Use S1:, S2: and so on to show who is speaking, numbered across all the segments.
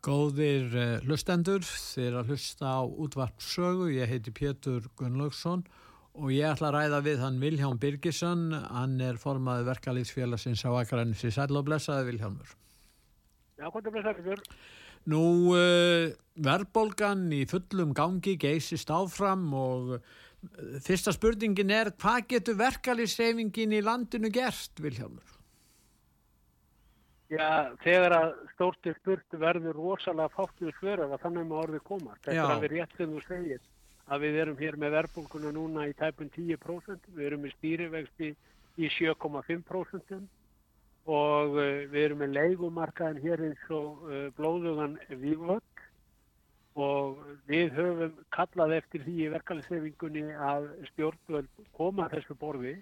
S1: Góðir uh, hlustendur, þeir að hlusta á útvart sögu, ég heiti Pétur Gunnlaugsson og ég ætla að ræða við hann Vilhján Birgisson, hann er formaði verkalýðsfélagsins á Akranis í Sæl og blessaði Vilhjánur.
S2: Já, hvað er blessaði fyrir?
S1: Nú, uh, verðbolgan í fullum gangi geysist áfram og uh, fyrsta spurningin er hvað getur verkalýðsreifingin í landinu gert, Vilhjánur?
S2: Já, þegar að stórtir spurt verður rosalega fáttið svörar að þannig maður orðið koma. Þetta
S1: Já.
S2: er að við rétt sem þú segir að við erum hér með verbulguna núna í tæpun 10%, við erum með stýrivexti í 7,5% og uh, við erum með leigumarkaðin hér eins og uh, blóðugan vývöld og við höfum kallað eftir því í verkefnisreifingunni að stjórnvöld koma þessu borði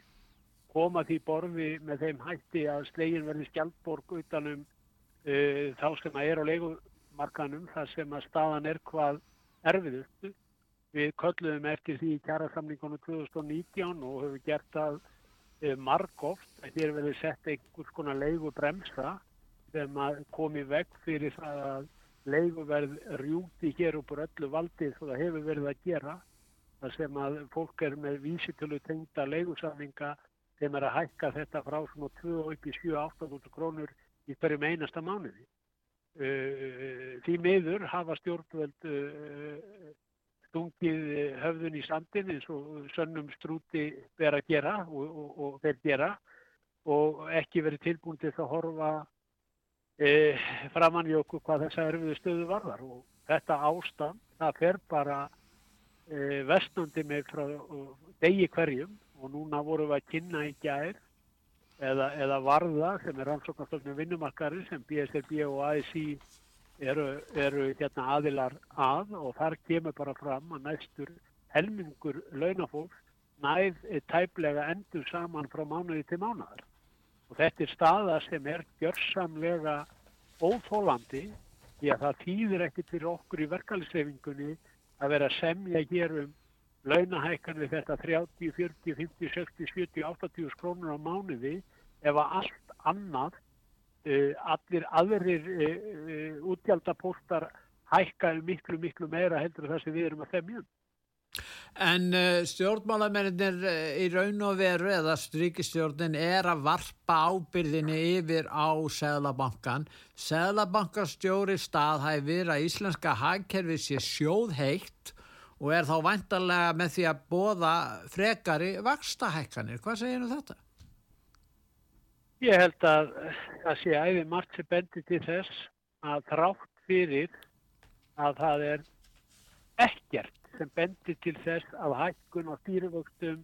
S2: koma því borði með þeim hætti að slegin verði skjaldborg utanum uh, þá sem að er á leikumarkanum þar sem að staðan er hvað erfiðustu. Við kölluðum eftir því í kjærasamlingunum 2019 og höfum gert það uh, margóft að hér verði sett einhvers konar leigubremsa sem að komi veg fyrir það að leiguverð rjúti hér úr öllu valdi svo það hefur verið að gera þar sem að fólk er með vísitölu tengda leigusamlinga þeim er að hækka þetta frá svona 2 og upp í 7-8 krónur í hverjum einasta mánuði. Uh, því miður hafa stjórnvöld uh, stungið höfðun í sandin eins og sönnum strúti verið að gera og, og, og þeir gera og ekki verið tilbúin til að horfa uh, framann í okkur hvað þessa erfiðu stöðu varðar og þetta ástand það fer bara vestnandi með frá degi hverjum og núna vorum við að kynna í gær eða, eða varða sem er rannsóknarstofnum vinnumarkari sem BSRB og ASI eru, eru hérna aðilar að. Og þar kemur bara fram að næstur helmingur launafólk næð tæplega endur saman frá mánuði til mánuðar og þetta er staða sem er gjörsamlega óþólandi því að það þýðir ekkert fyrir okkur í verkefnisreifingunni að vera semja hér um launahækkan við þetta 30, 40, 50, 60, 70, 80 krónur á mánuði ef að allt annað, uh, allir aðrir uh, uh, útgjaldapóstar hækkaðu miklu, miklu meira heldur það sem við erum að þemjum.
S1: En stjórnmálamennir í raun og veru eða strykistjórnin er að varpa ábyrðinni yfir á Sæðlabankan. Sæðlabankastjóri staðhæfir að íslenska hagkerfi sé sjóðheitt og er þá vantarlega með því að bóða frekari vakstahækkanir. Hvað segir þú þetta?
S2: Ég held að það sé æði margt sem bendir til þess að þrátt fyrir að það er ekkert sem bendir til þess að hækkun og stýrivöxtum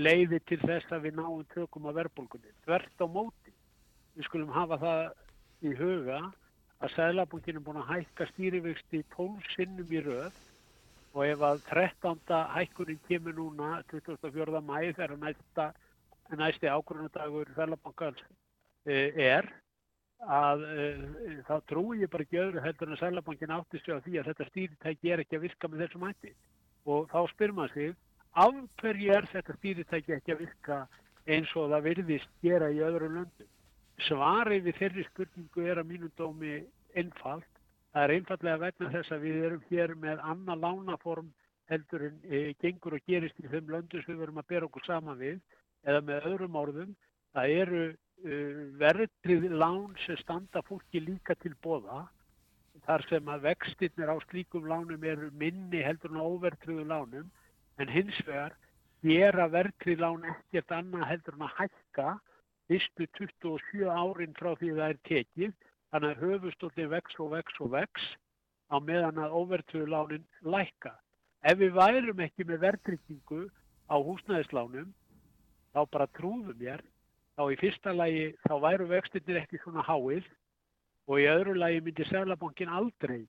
S2: leiði til þess að við náum tökum að verbulgunni. Þvert á móti. Við skulum hafa það í huga að Sæðlabankin er búin að hækka stýrivöxti 12 sinnum í röð og ef að 13. hækkunin kemur núna 24. mæði þegar næsta, næsti ákvörðunadagur Sælabankans uh, er að uh, þá trúi ég bara ekki öðru heldur en Sælabankin átti sig á því að þetta stýritæki er ekki að virka með þessum hætti og þá spyr maður sig af hverju er þetta stýritæki ekki að virka eins og það virðist gera í öðru löndum svarið við þeirri spurningu er að mínum dómi einfalt Það er einfallega vegna þess að við erum hér með annað lánaform heldur en e, gengur og gerist í þeim löndu sem við erum að bera okkur saman við eða með öðrum orðum. Það eru e, verðrið lán sem standa fólki líka til bóða þar sem að vextinnir á slíkum lánum eru minni heldur en óvertriðu lánum en hins vegar gera verðrið lán ekkert annað heldur en að hækka fyrstu 27 árin frá því það er tekið Þannig að höfustóllin vex og vex og vex á meðan að óvertröðulánin lækka. Ef við værum ekki með verðtrykkingu á húsnæðislánum, þá bara trúðum ég, þá í fyrsta lagi þá væru vextinir ekki svona háið og í öðru lagi myndi Sælabankin aldrei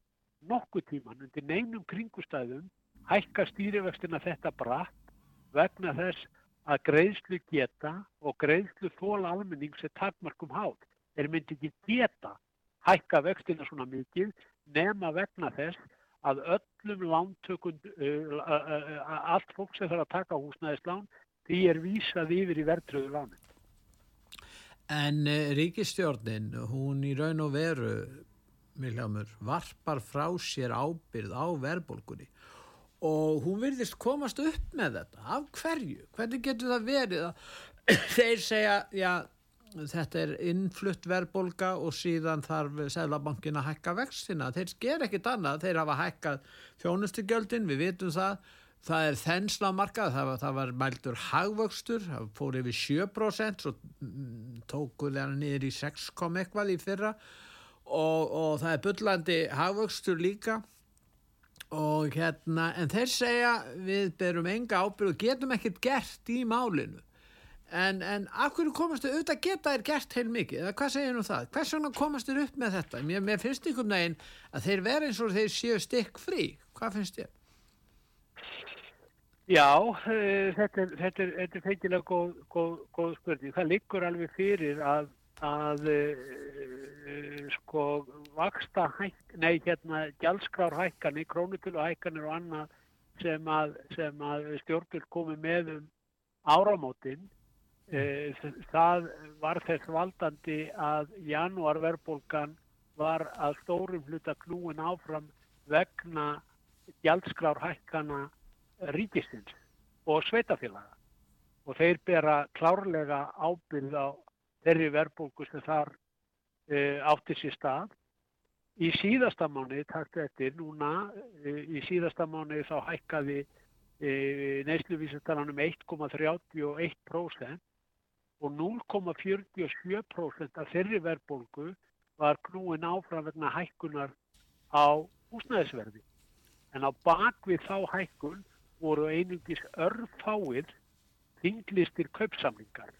S2: nokkuð tíman undir neinum kringustæðum hækka stýrivextina þetta bratt vegna þess að greiðslu geta og greiðslu þóla almennings er takmarkum hátt. Þeir myndi ekki geta hækka vextina svona mikið nema vegna þess að öllum lántökund, uh, uh, allt fólk sem þarf að taka húsnæðislán, því er vísað yfir í verðtröðu lánin.
S1: En uh, ríkistjórnin, hún í raun og veru, Miljámur, varpar frá sér ábyrð á verðbólkunni og hún virðist komast upp með þetta. Af hverju? Hvernig getur það verið að þeir segja, já, þetta er innflutt verðbólka og síðan þarf Sælabankin að hækka vextina. Þeir ger ekkit annað, þeir hafa hækkað þjónustugjöldin, við vitum það, það er þenslamarkað, það, það var mældur hagvöxtur, það fór yfir 7%, svo mm, tókuð hann niður í 6, eitthvað í fyrra. Og, og það er byllandi hagvöxtur líka. Og hérna, en þeir segja við berum enga ábyrg og getum ekkert gert í málinu En, en af hverju komast þau auðvitað geta þér gert heil mikið, eða hvað segir nú það? Hvers vegna komast þér upp með þetta? Mér, mér finnst einhvern veginn að þeir vera eins og þeir séu stykk frí. Hvað finnst þér?
S2: Já, uh, þetta er, þetta er, þetta er feikilega góð, góð, góð spurning. Það liggur alveg fyrir að, að uh, sko vaksta hæk, nei hérna gjaldskrár hækkanir, krónutölu hækkanir og annað sem að, að stjórnur komi með um áramótinn það var þess valdandi að janúarverbolgan var að stórum hluta knúin áfram vegna gjaldskrárhækkana ríkistins og sveitafélaga og þeir bera klárlega ábyrð á þeirri verbolgu sem þar e, átti sér stað. Í síðasta mánu, takt eftir, núna e, í síðasta mánu þá hækkaði e, neysluvísetalanum 1,31% og 0,47% af þeirri verðbólgu var knúin áfram vegna hækkunar á húsnæðisverði. En á bakvið þá hækkun voru einungis örfáið þinglistir kaupsamlingar.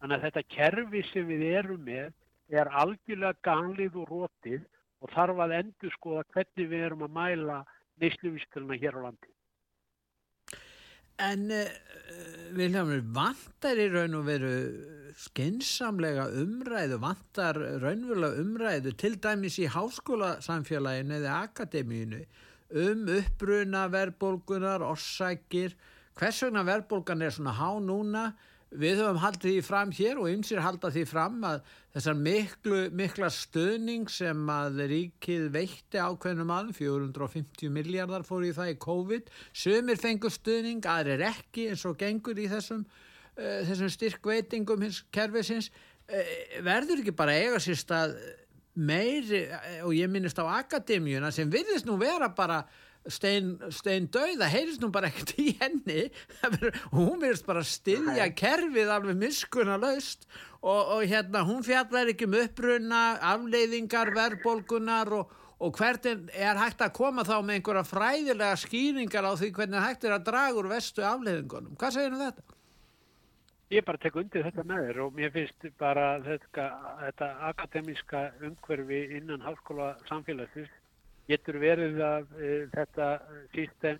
S2: Þannig að þetta kerfi sem við erum með er algjörlega ganlið og rótið og þarf að endur skoða hvernig við erum að mæla neysluvísturna hér á landi.
S1: En uh, Viljámur, vantar í raun og veru skinsamlega umræðu, vantar raunverulega umræðu til dæmis í háskólasamfélaginu eða akademíinu um uppbruna verðbólgunar, orsakir, hvers vegna verðbólgan er svona há núna, við höfum haldið því fram hér og ymsir haldað því fram að þessar miklu, mikla stöðning sem að ríkið veitti ákveðnum aðum, 450 miljardar fór í það í COVID, sömur fengur stöðning, aðrir ekki eins og gengur í þessum, uh, þessum styrkveitingum hins kerfisins, uh, verður ekki bara eiga sér stað meiri, uh, og ég minnist á akademíuna sem virðist nú vera bara stein, stein döið það heyrist nú bara ekkert í henni hún verðist bara styðja kerfið alveg miskuna laust og, og hérna hún fjallar ekki um uppruna afleiðingar, verðbólgunar og, og hvernig er hægt að koma þá með einhverja fræðilega skýringar á því hvernig hægt er að draga úr vestu afleiðingunum. Hvað segir um þetta?
S2: Ég bara tek undir þetta með þér og mér finnst bara þetta, þetta akademíska umhverfi innan háskóla samfélagsins getur verið að e, þetta sísten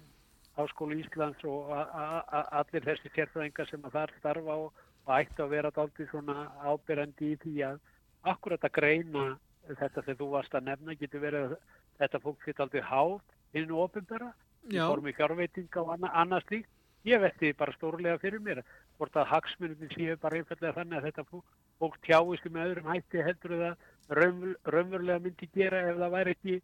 S2: Háskólu Íslands og allir þessi sérfræðingar sem að þar starfa og, og ætti að vera dálítið svona ábyrjandi í því að akkurat að greina þetta sem þú varst að nefna getur verið að þetta fólk getur aldrei háð innu ofinbæra í formi fjárveitinga og annað, annað slíkt. Ég vetti bara stórlega fyrir mér hvort að hagsmunum séu bara einfallega þannig að þetta fólk, fólk tjáist um öðrum hætti heldur það raunverulega myndi gera ef það væri ekki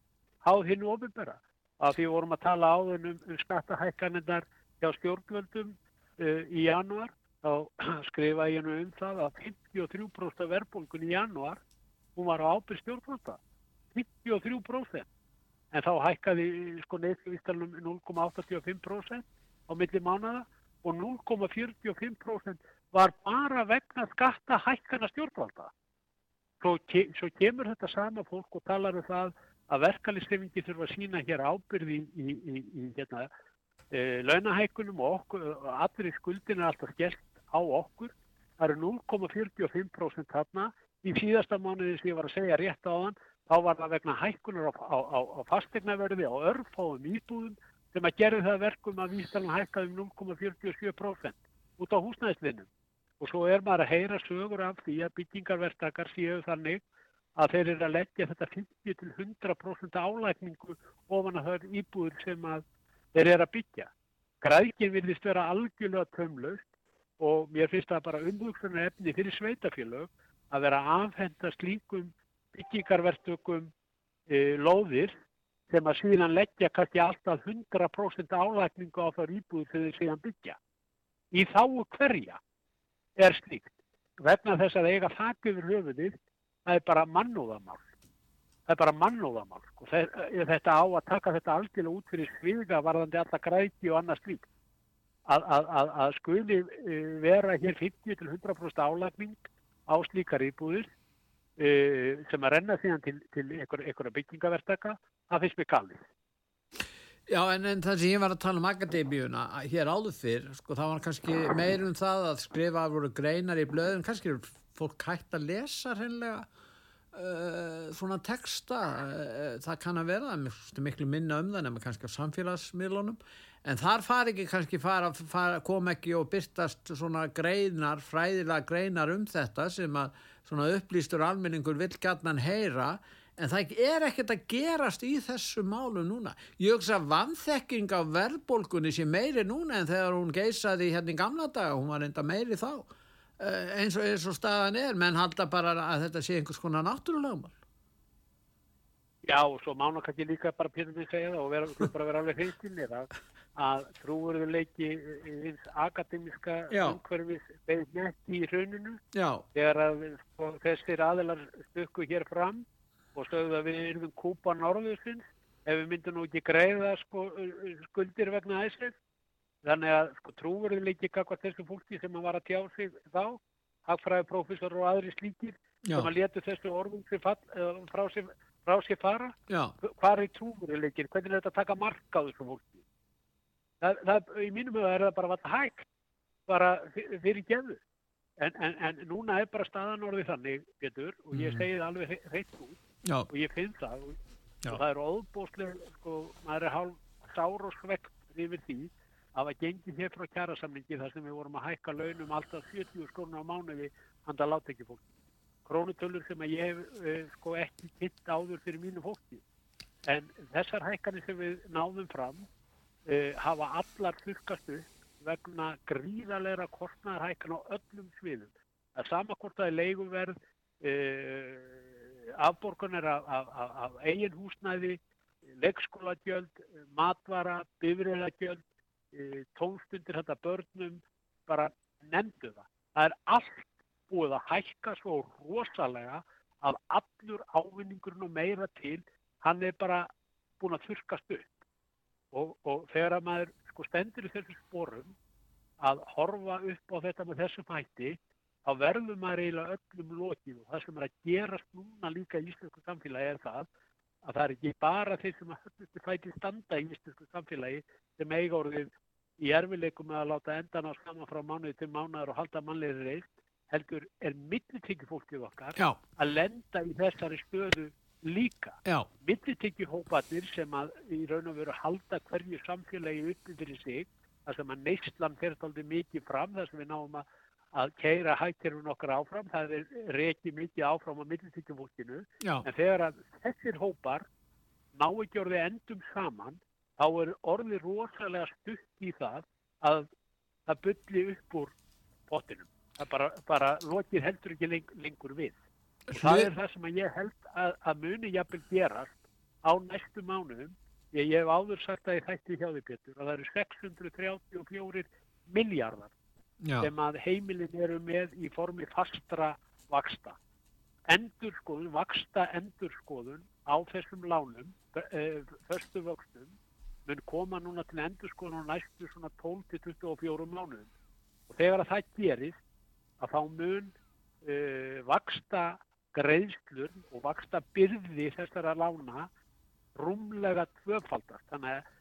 S2: háð hinnu ofinbæra. Að því vorum að tala áðun um, um skattahækkanindar hjá stjórnvöldum uh, í januar, þá skrifa ég nú um það að 53% verðbólgun í januar, hún var á ábyrg stjórnvölda. 53%. En þá hækkaði sko neðsvístalum 0,85% á milli mánada og 0,45% var bara vegna skattahækkana stjórnvalda. Svo, ke svo kemur þetta sama fólk og talar um það að verkalistefingi þurfa að sína hér ábyrði í, í, í, í hérna, e, launahækunum og okkur, allir skuldin er alltaf skellt á okkur það eru 0,45% þarna. Í síðasta mánuði sem ég var að segja rétt á þann, þá var það vegna hækkunar á, á, á, á fastegnaverði á örfáum íbúðum sem að gerði það verkum að vístalan hækkaði um 0,47% út á húsnæðisvinnum. Og svo er maður að heyra sögur af því að byggingarvertakar séu þannig að þeir eru að leggja þetta 50-100% álækningu ofan að það er íbúður sem þeir eru að byggja. Grækin vilist vera algjörlega tömlaust og mér finnst það bara umhugsunar efni fyrir sveitafélög að vera að afhenda slíkum byggingarvertökum e, lóðir sem að síðan leggja kannski alltaf 100% álækningu á það íbúður þegar þeir síðan byggja. Í þáu hverja er slíkt. Vegna þess að eiga þakk yfir höfuðið, það er bara mannúðamál. Það er bara mannúðamál. Og þetta á að taka þetta algjörlega út fyrir sviga varðandi alla græti og annað slíkt. Að, að, að, að skuli e, vera hér 50-100% álækning á slíkar íbúðir e, sem að renna síðan til, til einhverja byggingavertaka, það finnst mér kallið.
S1: Já, en, en það sem ég var að tala um akademíuna hér áður fyrr, sko, það var kannski meirum það að skrifa voru greinar í blöðum, kannski er fólk hægt að lesa hreinlega uh, svona texta, uh, það kann að er miklu minna um það nema kannski á samfélagsmiðlunum, en þar fari ekki kannski fara, fara, kom ekki og byrtast svona greinar, fræðilega greinar um þetta sem að svona upplýstur almenningur vil gætnan heyra, en það er ekkert að gerast í þessu málu núna. Ég hugsa að vannþekking á verðbólkunni sé meiri núna en þegar hún geysaði hérna í gamla daga, hún var enda meiri þá eins og, eins og staðan er menn halda bara að þetta sé einhvers konar náttúrulegumál.
S2: Já, og svo mána kannski líka bara pyrnum við segja það og vera, bara vera alveg hreistinni að, að trúurðuleiki eins akademiska umhverfis beðið nett í rauninu þegar að sko, þessir aðilar stökku hér fram og stöðu að við erum kúpa norðusins ef við myndum nú ekki greiða sko, skuldir vegna þessir. Þannig að sko, trúverðuleiki kakvað þessu fólki sem var að tjá sig þá, hagfræði profesor og aðri slíkir Já. sem að letu þessu orðum fall, frá, sér, frá sér fara.
S1: Já.
S2: Hvað er trúverðuleikin? Hvernig er þetta að taka marka á þessu fólki? Það, það, í mínum höfu er það bara að vata hægt, bara fyrir geðu. En, en, en núna er bara staðan orðið þannig, Petur, og ég segi það alveg hreitt út
S1: Já.
S2: og ég finn það og, og það er óbúslega sko, maður er hálf sár og svegt yfir því að að gengi hér frá kjærasamlingi þar sem við vorum að hækka launum alltaf 70 skrónu á mánuði handa láttekki fólk krónutölur sem að ég hef eh, sko ekki hitt áður fyrir mínu fólki. En þessar hækkanir sem við náðum fram eh, hafa allar þurkast upp vegna gríðarleira kostnæðarhækkan á öllum sviðum. Að sama hvort það er leiguverð eh, afborgunir af, af, af, af eigin húsnæði, leikskólagjöld, matvara, bifriðagjöld, e, tónstundir þetta börnum, bara nefndu það. Það er allt búið að hækka svo rosalega að allur ávinningurinn og meira til, hann er bara búin að þurkast upp. Og, og þegar að maður sko stendur í þessu sporum að horfa upp á þetta með þessum hætti, þá verður maður eiginlega öllum lokið og það sem er að gerast núna líka í íslensku samfélagi er það að það er ekki bara þeir sem að höllustu fæti standa í íslensku samfélagi sem eiga orðið í erfileikum að láta endan á skama frá mánuði til mánuðar og halda mannlegri reist heldur er millitekjufólkið okkar
S1: Já.
S2: að lenda í þessari stöðu líka. Millitekjuhópatir sem að í raun og veru halda hverju samfélagi uppi fyrir sig, þar sem að neyslan fer aldrei mikið fram, þar sem við náum að að keira hættirun okkar áfram, það er reikið mikið áfram á millitíkjumfólkinu, en þegar að þessir hópar ná ekki orðið endum saman, þá er orðið rosalega stutt í það að það bylli upp úr pottinum. Það bara, bara lokir heldur ekki leng, lengur við. Og það er það sem ég held að, að muni jafnvel gerast á næstu mánuðum. Ég, ég hef áður sagt að ég þætti hjá því Petur að það eru 634 miljardar Já. sem að heimilin eru með í formi fastra vaksta. Endurskoðun, vaksta endurskoðun á þessum lánum, e, förstu vöxtum, mun koma núna til endurskoðun á næstu svona 12-24 mánuðum. Og þegar að það gerist, að þá mun e, vaksta greiðslur og vaksta byrði þessara lána rúmlega tvöfaldast. Þannig að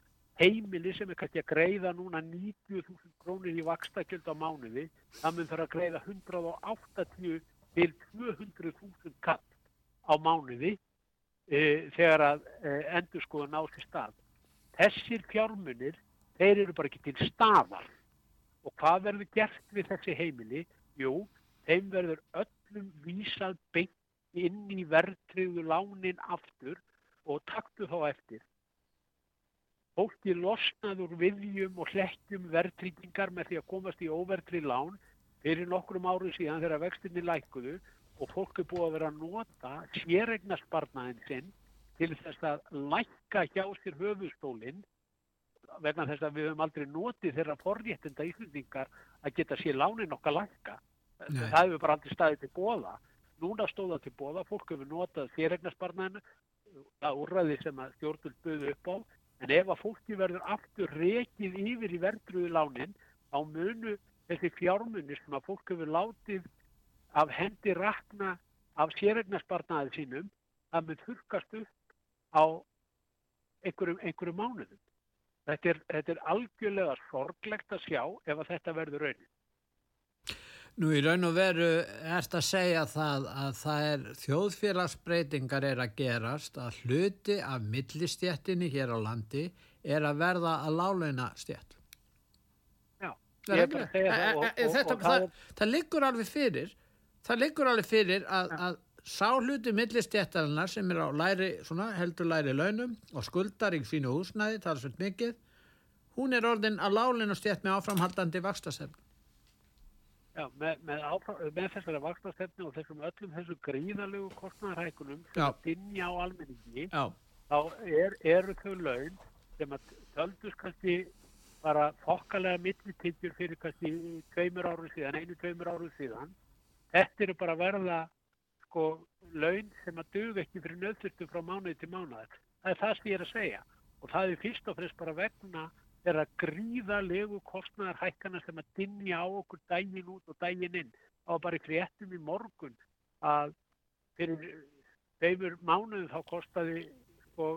S2: heimili sem er kannski að greiða núna 90.000 krónir í vakstakjöld á mánuði, það mun þarf að greiða 180 til 200.000 kapp á mánuði e, þegar að e, endur skoða nátt í stað. Þessir fjármunir, þeir eru bara ekki til staðar. Og hvað verður gert við þessi heimili? Jú, þeim verður öllum vísað beint inn í verðtriðu lánin aftur og taktu þá eftir. Fólki losnaður viðjum og hlekkjum verðtryggingar með því að komast í óverðtrið lán fyrir nokkrum árið síðan þegar vextinni lækuðu og fólk er búið að vera að nota sérregnarsparnaðin sinn til þess að lækka hjá sér höfustólinn vegna þess að við höfum aldrei notið þeirra forréttinda íslendingar að geta sér lánin okkar lækka.
S1: Nei.
S2: Það hefur bara aldrei staðið til bóða. Núna stóða til bóða, fólk hefur notað sérregnarsparnaðinu, það úrræði sem að stjórnul buðu upp á, en ef að fólki verður aftur rekið yfir í verðruðu lánin, þá munu þessi fjármunir sem að fólk hefur látið af hendi rakna af sérregnarsparnaði sínum, það mun þurkast upp á einhverjum, einhverjum mánuðum. Þetta er, þetta er algjörlega sorglegt að sjá ef að þetta verður raunin.
S1: Nú í raun og veru erst að segja það að það er þjóðfélagsbreytingar er að gerast að hluti af millistjættinni hér á landi er að verða að láleina stjætt.
S2: Já,
S1: Það, liggur alveg fyrir það liggur alveg fyrir að, að sá hluti millistjættarinnar sem er á læri, svona, heldur læri launum og skuldar í sínu húsnæði, það er svolítið mikið hún er orðin að láleina stjætt með áframhaldandi vakstasefn.
S2: já, með, með, með þessari vaksnastefni og þessum öllum þessum gríðalegu kostnæðarhækunum sem að dinja á almenningi,
S1: Já,
S2: þá er, eru þau laun sem að töldust kannski bara fokkalega millitilgjur fyrir kannski tveimur árum síðan, einu tveimur árum síðan. Þetta eru bara verða sko laun sem að duga ekki fyrir nöðþurftu frá mánuði til mánuðar. Það er það sem ég er að segja. Og það er fyrst og fremst bara vegna þeirra gríðalegu kostnæðar hækkana sem að dinja á okkur dægin út og dægin inn. Var bara í fréttum í morgun að fyrir tveimur mánuðum þá kostaði sko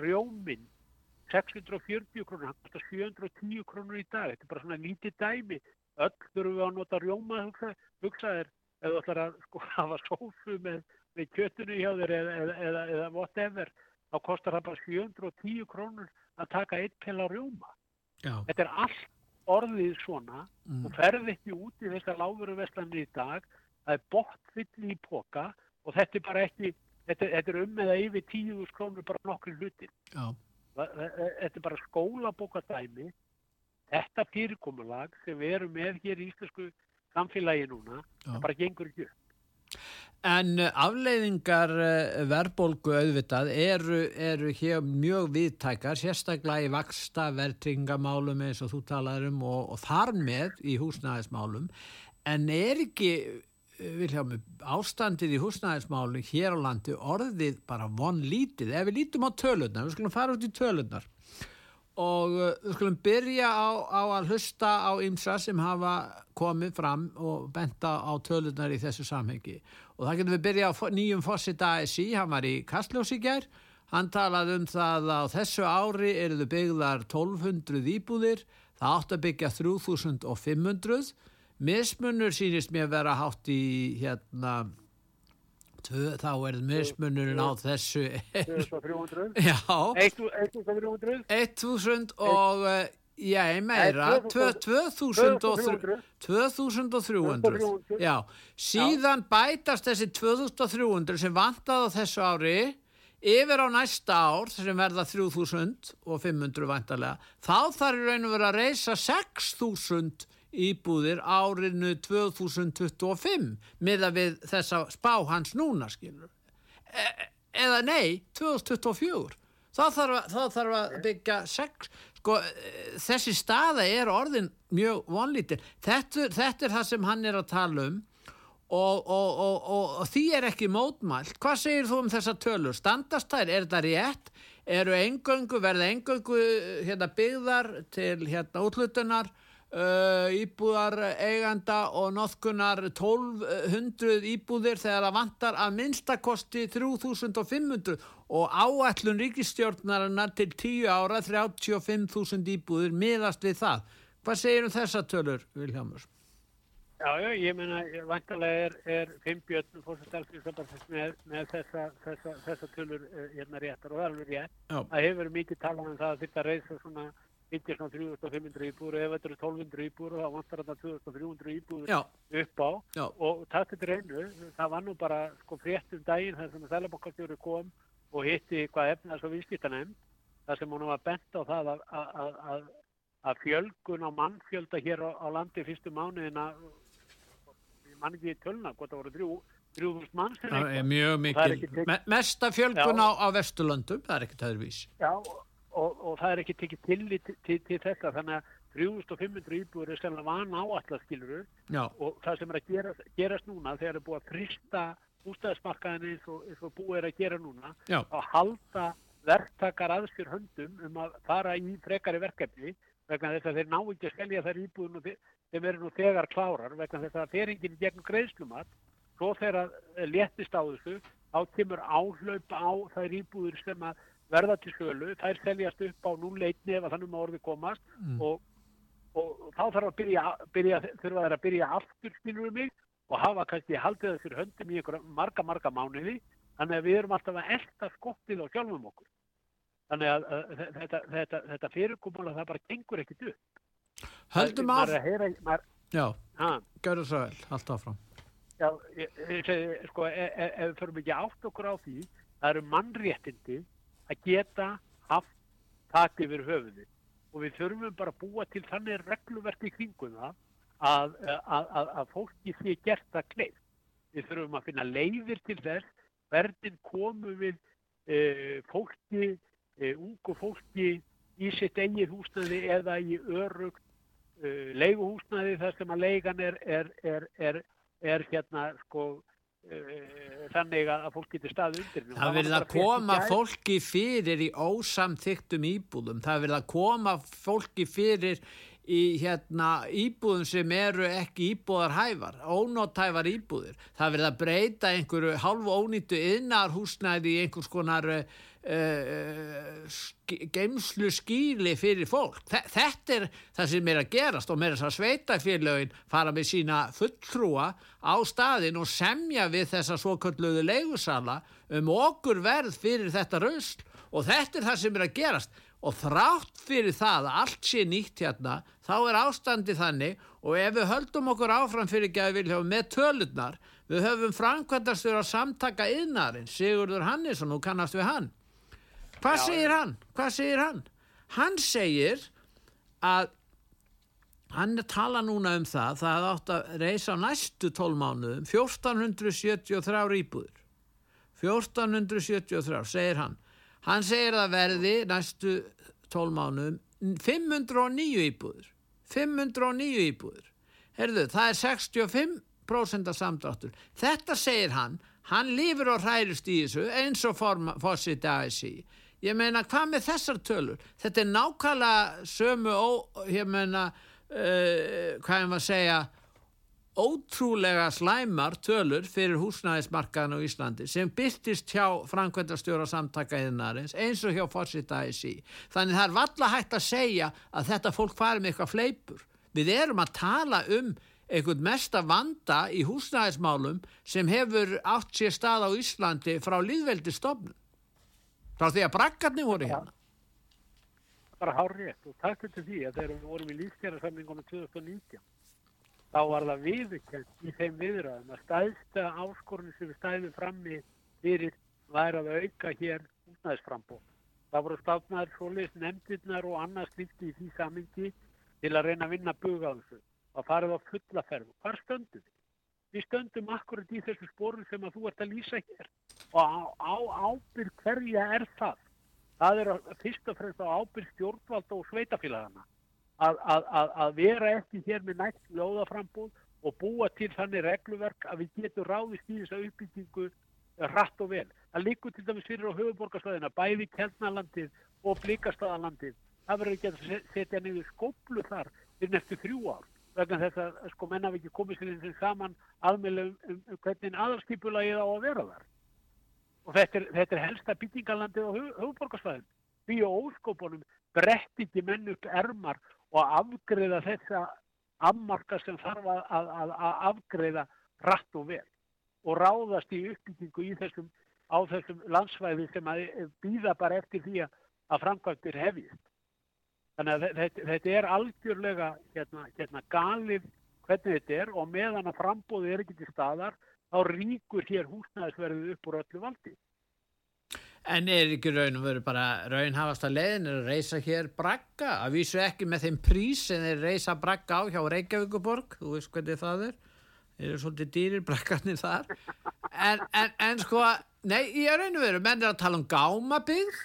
S2: rjóminn 640 krónur, hann kostar 710 krónur í dag, þetta er bara svona lítið dæmi, öll þurfum við að nota rjóma hugsa, hugsa ef þú ætlar að sko hafa sósu með, með kjötunu hjá þér eða, eða, eða, eða whatever, þá kostar það bara 710 krónur að taka eitt pela rjóma.
S1: já,
S2: Þetta er allt orðið svona.
S1: Mm,
S2: og ferð ekki út í þessar láguruveslanir í dag, það er bóttfylli í póka og þetta er bara ekki, þetta, þetta er um eða yfir 10.000 krónur bara nokkri Þa- þa- Þetta er bara skólabóka dæmi. Þetta fyrirkomulag sem við erum með hér í íslensku samfélagi núna,
S1: Já.
S2: það bara gengur ekki upp.
S1: En afleiðingar uh, verðbólgu auðvitað eru, eru hér mjög viðtækar, sérstaklega í vaksta verðtringamálum eins og þú talaður um og, og þar með í húsnæðismálum. En er ekki, uh, Viljámi, ástandið í húsnæðismálum hér á landi orðið bara von lítið? Ef við lítum á tölurnar, við skulum fara út í tölurnar og uh, við skulum byrja á, á að hlusta á ymsa sem hafa komið fram og benta á tölunar í þessu samhengi. Og það getum við byrja á nýjum fósita ASI, hann var í Kastljósi gær. Hann talaði um það að á þessu ári eru þau byggðar 1200 íbúðir. Það átt að byggja 3500 mismunur sýnist mér vera hátt í hérna tvö, þá er mismunurinn á þessu.
S2: 2300?
S1: já.
S2: 1300?
S1: 1000 og uh, já, meira.
S2: Nei,
S1: 2000 og þr-
S2: 2300.
S1: 2300 já, síðan bætast þessi 2300 sem vantaði á þessu ári yfir á næsta ár sem verða 3500 vantarlega þá þarf í raun og vera að reysa 6000 íbúðir árinu 2025 miða við þessa spá hans núna skilur. Eða nei, 2024 þá þarf, þarf að byggja sex, sko, eh, þessi staða er orðin mjög vonlítil. Þetta, þetta er það sem hann er að tala um og, og, og, og, því er ekki mótmælt. Hvað segir þú um þessa tölur? Standast þær, er þetta rétt? Eru engöngu, verða engöngu hérna, byggðar til hérna, útlutunar uh, íbúðar eiganda og noðkunar 1200 íbúðir þegar það vantar að minnstakosti 3500 og áætlun ríkistjórnarinnar til 10 ára 35.000 íbúðir miðast við það. Hvað segir um þessa tölur, Viljámur?
S2: Já, já, ég meina, vantarlega er, er Fimbjörn fórstastalsins með, með þessa, þessa, þessa tölur uh, hérna réttar og það er alveg rétt.
S1: Já.
S2: Það hefur mikið talað um það að þetta reysa svona yttir svona 3500 íbúður eru 1200 íbúður þá vantar þetta 2300 íbúður
S1: Já.
S2: upp á
S1: Já.
S2: og takk til reynu, það var nú bara sko frétt um daginn þar sem að Sælabankastjóri kom og hitti hvað efnaðs og viðskiptanemn þar sem hún var bent á það að, að, að, að, að fjölgun á mannfjölda hér á, á landi fyrstu mánuðina ég man ekki tölna, hvort það voru þrjú þrjúðust mann sem
S1: er
S2: eitthvað.
S1: mjög mikil, mesta fjölgun á, á Vesturlöndum, það er ekkert öðruvís.
S2: Já, og, og það er ekki tekið tillit til, til, til þetta þannig að 3500 íbúður er sérlega van áallar skiluru
S1: Já,
S2: og það sem er að gerast, gerast núna þegar er búið að frista hústæðismarkaðin eins og, eins og búið er að gera núna
S1: já,
S2: að halda verktakar að sér höndum um að fara í frekari verkefni vegna þess að þeir ná ekki að skelja þær íbúðun og þe- þeim eru nú þegar klárar vegna þess að þeir enginn gegn greiðslumat. Svo þegar léttist á þessu þá kemur áhlaup á þær íbúður sem að verða til sölu þær seljast upp á núleitni ef að þannig maður orði komast
S1: Mm.
S2: og, og, þá þarf að byrja, byrja þurfa þær að byrja aftur skilur við mig og hafa kannski haldið þessir höndum í einhverja marga marga mánuði. Þannig að við erum alltaf að elta skottið á sjálfum okkur. Þannig að, að þetta, þetta, þetta fyrirkomulega það bara gengur ekkit upp.
S1: Höldum af,
S2: að
S1: já,
S2: ha,
S1: gjörðu svo vel, allt áfram.
S2: já, ég, ég segi, sko, e- e- ef við förum ekki átt okkur á því það eru mannréttindi að geta haft tak yfir höfuði og við þurfum bara að búa til þannig regluverk í kringum það að, að, að, að fólki sé gert það kleif. Við þurfum að finna leiðir til þess hvernig komum við e, fólki, e, ungu fólki í sitt eigið húsnæði eða í örug e, leiguhúsnæði þar sem að leigan er, er, er, er, hérna sko þannig að fólk getur staðið undir
S1: Það
S2: nú
S1: að koma fólki fyrir í ósamþyktum íbúðum. Það verið að koma fólki fyrir í hérna íbúðum sem eru ekki íbúðar hæfar, ónóttæfar íbúðir. Það verið að breyta einhverju hálfu ónýttu innar húsnæði í einhvers konar uh, sk geimslu skýli fyrir fólk. Þe þetta er það sem er að gerast og með þess að sveitafélögin fara með sína fulltrúa á staðin og semja við þessa svokölluðu leigusala um okkur verð fyrir þetta rausl og þetta er það sem er að gerast og þrátt fyrir það að allt sé nýtt hérna þá er ástandi þannig og ef við höldum okkur áfram fyrir vilja með tölurnar við höfum framkvæmdastur að samtaka innarinn Sigurður Hannesson og kannast við hann hvað
S2: Já,
S1: segir hann? hvað segir hann? hann segir að hann tala núna um það það átt að reysa á næstu 12 mánuðum 1473 íbúður 1473 segir hann. Hann segir að verði næstu 12 mánuðum 509 íbúður 509 íbúður Herðu, það er 65% af samdráttur. Þetta segir hann hann lífur og hærist í þessu eins og fórsiti ASI ég meina hvað með þessar tölur þetta er nákvæmlega sömu ó, ég meina uh, hvað ég maður að segja ótrúlega slæmar tölur fyrir húsnæðismarkaðan á Íslandi sem byrtist hjá framkvæmdastjóra samtaka yðnarins eins og hjá fórsita ASI. Þannig það er valla hægt að segja að þetta fólk fari með eitthvað fleipur. Við erum að tala um einhvern mesta vanda í húsnæðismálum sem hefur átt sér stað á Íslandi frá líðveldi Frá því að brakkarni voru hérna.
S2: bara hár rétt og takk til því að þegar við vorum í lífskjærasamningunum 2019 þá var það viðurkend í þeim viðræðum að stæðsta áskorun sem við stæðum frammi fyrir væri að auka hér húsnæðisframbóð. Það voru stafnaður svoleiðis nefndirnar og annars slíkt í því samingi til að reyna að vinna bug á þessu. Það farið á fulla ferð. Hvar stöndum við? Við stöndum akkurat í þessu sporum sem að þú ert að lýsa hér og á, á ábyrg hverja er það? Það er að, fyrst og fremst á ábyrg stjórnvalda og sveitafélagana að, að, að, vera ekki hér með nætt ljóðaframbúð og búa til þannig regluverk að við getum ráðist í þessa uppbyggingu rætt og vel. Það líkur til dæmis fyrir á höfuborgarsvæðina, bæði Kjellnalandið og Blíkastaðalandið. Það verður ekki að setja niður skóplu þar fyrir eftir þrjú ár vegna þess að sko menna við ekki komið sér saman aðmjölu um, um, um hvernig aðalskipulagið á að vera þar og þetta er, þetta er helsta byggningalandið á höfuborgarsvæðin því og óskopunum brett ekki menn upp ermar og afgriða þessa afmarka sem þarf að, að, að afgriða rætt og vel og ráðast í uppbyggingu í þessum, á þessum landsvæði sem að býða bara eftir því að framkvæmtir hefist. Þannig að þetta, þetta er algjörlega hérna, hérna galið hvernig þetta er og meðan að frambóði er ekki til staðar þá ríkur hér húsnæðisverðið upp úr öllu valdi.
S1: En er ekki raun og veru bara raunhafast að leiðin er að reysa hér bragga? Að vísu ekki með þeim prís sem þeir reysa bragga á hjá Reykjavíkuborg, þú veist hvernig það er. Þeir eru svolítið dýrir braggarnir þar. En, en, en sko, nei, ég er raun og veru, menn er að tala um gámabygg,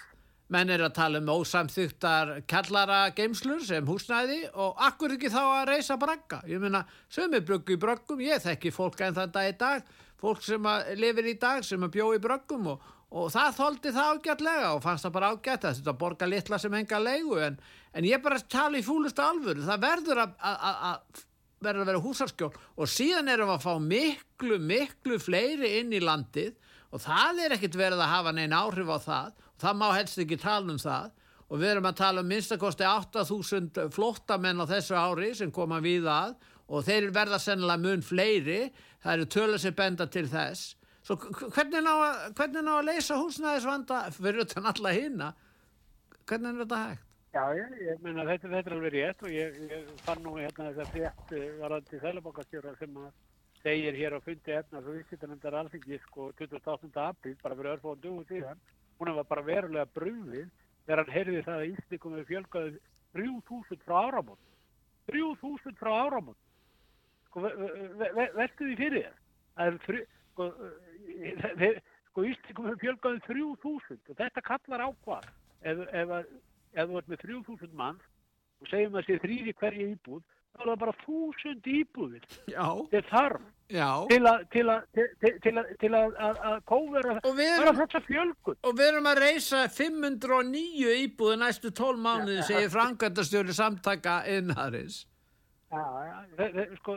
S1: menn er að tala um ósamþygtar kallara geimslur sem húsnæði og akkur ekki þá að reysa bragga. Ég meina, sömur bruggu í bröggum, ég þekki fólk en það dag í dag, fólk sem lifir í dag sem bjó í bröggum og og það þóldi það ágætlega og fannst það bara ágætt að þetta borga litla sem enga leigu en, en ég bara tala í fúlustu alvöru það verður að, að, að verður að vera húsarskjól og síðan erum við að fá miklu miklu fleiri inn í landið og það er ekkit verið að hafa neina áhrif á það það má helst ekki tala um það og við erum að tala um minnstakosti 8000 flottamenn á þessu ári sem koma við að og þeir verða sennilega mun fleiri það eru tölur sem benda til þess Svo hvernig ná að, hvernig ná að leysa húsnæðisvanda fyrir utan alla hýna? Hvernig er þetta hægt?
S2: Já, ég, ég meina þetta, þetta er alveg rétt og ég, ég fann nú hérna þess að frétt eh, varandi þælabokastjóra sem að segir hér á fundi efna svo viðsýttanendar alþingi sko 28. apríl bara fyrir örfóðan dugum síðan hún var bara verulega brúðið þegar hann heyrði það að Íslikum hefur fjölgaðið 3000 frá áramót. 3000 frá áramót. Sko veldu því fyrir þér. Er sko þeir, sko Íslikum hefur fjölgaðið 3000 og þetta kallar á hvað? Ef, ef, ef þú ert með 3000 mann og segjum að það sé þrýri hverja íbúð þá er það bara 1000 íbúðir. Þetta þarf
S1: Já.
S2: til að til að, til, til að, til að, að kóvera bara þetta fjölgun.
S1: Og við erum að reysa 509 íbúði næstu 12 mánuði segir Frankvæntastjóri samtaka innharins
S2: sko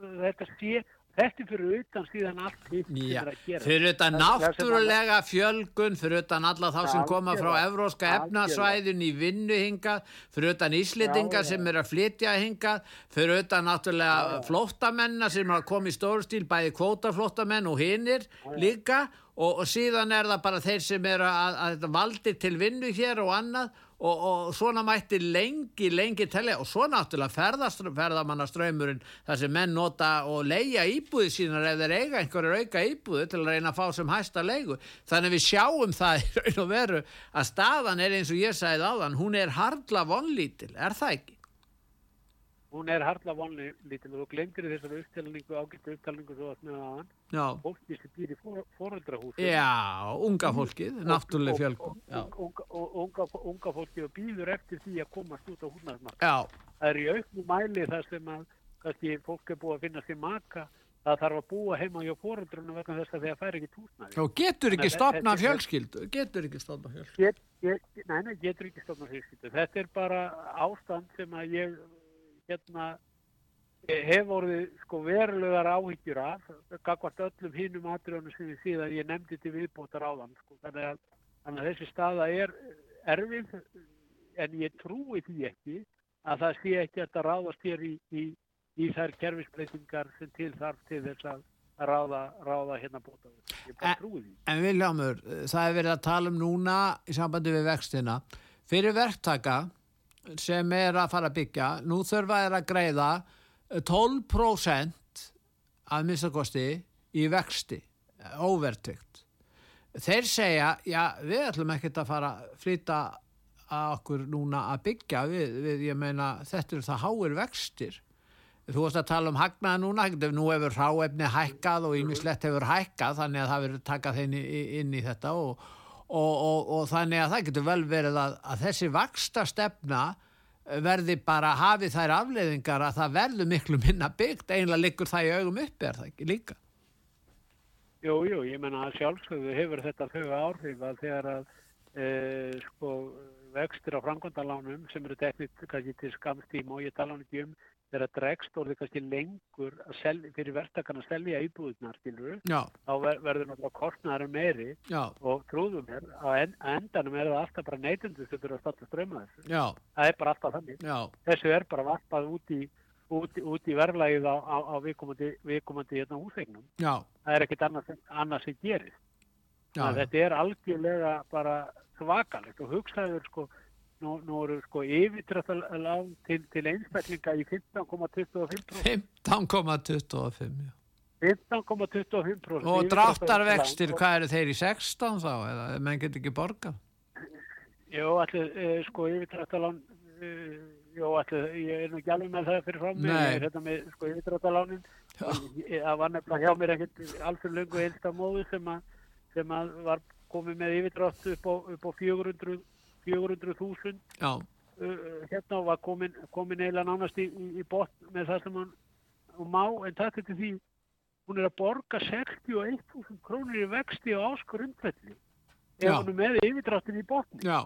S2: þetta sé Þetta er fyrir utan síðan allt hitt
S1: sem er að gera. Fyrir utan náttúrulega fjölgun, fyrir utan alla þá sem koma frá evróska efnasvæðin í vinnu hingað, fyrir utan íslitinga sem er að flytja hingað, fyrir utan náttúrulega flóttamennar sem er að koma í stórstíl, bæði kvótaflóttamenn og hinnir líka. Og, og síðan er það bara þeir sem er að, að, að valdi til vinnu hér og annað og, og svona mætti lengi, lengi telja og svo náttúrulega ferðamannaströymurinn þar sem menn nota og leia íbúði sínar ef þeir eiga einhverju auka íbúði til að reyna að fá sem hæsta leigu. Þannig við sjáum það í raun og veru að staðan er eins og ég sagði áðan, hún er hardla vonlítil, er það ekki?
S2: Hún er harla vonlítil og þú glemtir þessar upptalningu, ágættu upptalningu svo að snöða aðan fólki sem býr í foreldrahúsum.
S1: Já, unga fólkið, náttúrulega fjölkum
S2: unga, unga, unga fólkið og býður eftir því að komast út á húsnæðismark það er í auknum mæli þar sem að kannski fólk er búið að finna sér maka það þarf að búa heima hjá foreldrunum vegna þess að það fær ekki túsnæði
S1: og getur ekki stopna fjölskyldu getur ekki stopna fjölskyldu. Get,
S2: get, Nei, nei, getur ekki stopna fjölskyldu. Þetta er bara ástand sem að ég hérna hef orðið sko verulegar áhyggjur af gagvart öllum hinnum atriðunum sem við síðan ég nefndi til viðbótar á þann sko. þannig, að, þannig að þessi staða er erfið en ég trúi því ekki að það sé ekki að ráðast hér í, í, í þær kerfisbreytingar sem til þarf til þess að ráða, ráða hérna bóta ég bara trúi því.
S1: En Viljámur, það er verið að tala um núna í sambandi við vextina. Fyrir verktaka sem er að fara að byggja nú þurfa þeir að greiða 12% af minnstakosti í vexti óvertygt þeir segja, já við ætlum ekkert að fara að flyta að okkur núna að byggja við, við ég meina þetta eru það háir vextir. Þú veist að tala um hagnaða núna nú hefur ráefni hækkað og yngvislegt hefur hækkað þannig að það verður takað inn, inn í þetta og og, og, og þannig að það getur vel verið að, að þessi vaksta stefna verði bara hafið þær afleiðingar að það verður miklu minna byggt einlega liggur það í augum uppi er það ekki líka?
S2: Jú, jú, ég menna að sjálfsögðu hefur þetta þau áhrif að þegar að e, sko vextir á framkvæmdalánum sem eru teknit kannski til skamstíma og ég tala hann ekki um þegar dregst orðið kannski lengur selja, fyrir verktakarna að selja íbúðunar, þá ver, verður náttúrulega kostnæðar meiri.
S1: Já,
S2: og trúðum á en, endanum er það alltaf bara neytundu sem þurfa að stalla ströma þessu.
S1: já,
S2: Það er bara alltaf þannig.
S1: já,
S2: Þessu er bara varpað út í, út, út í verðlægið á, á, á viðkomandi, viðkomandi hérna húseignum.
S1: já,
S2: Það er ekkit annað, sem- annað sem að þetta er algjörlega bara svakalegt og hugsaður sko, nú, nú eru sko yfirdrættalán til, til einstaklinga í 15,25%.
S1: 15,25 já.
S2: 15,25%
S1: Og dráttarvextir, hvað eru þeir í 16 þá, eða menn getur ekki borgað?
S2: Jó, allir, uh, sko, yfirdrættalán, uh, jó, allir, ég er nú ekki alveg með það fyrir frá mig, þetta með, sko, yfirdrættalánin, það var nefnilega hjá mér ekkert alls löngu einsta móðu sem að, sem að var komið með yfirdrætt upp á, á 400 400.000
S1: Já,
S2: uh, hérna og var komin, komin eiginlega nánast í, í, í botn með það sem hann hún má, en það til því hún er að borga 61.000 krónur í vexti á áskrundvelli ef hún er með yfirdráttin í botn
S1: já,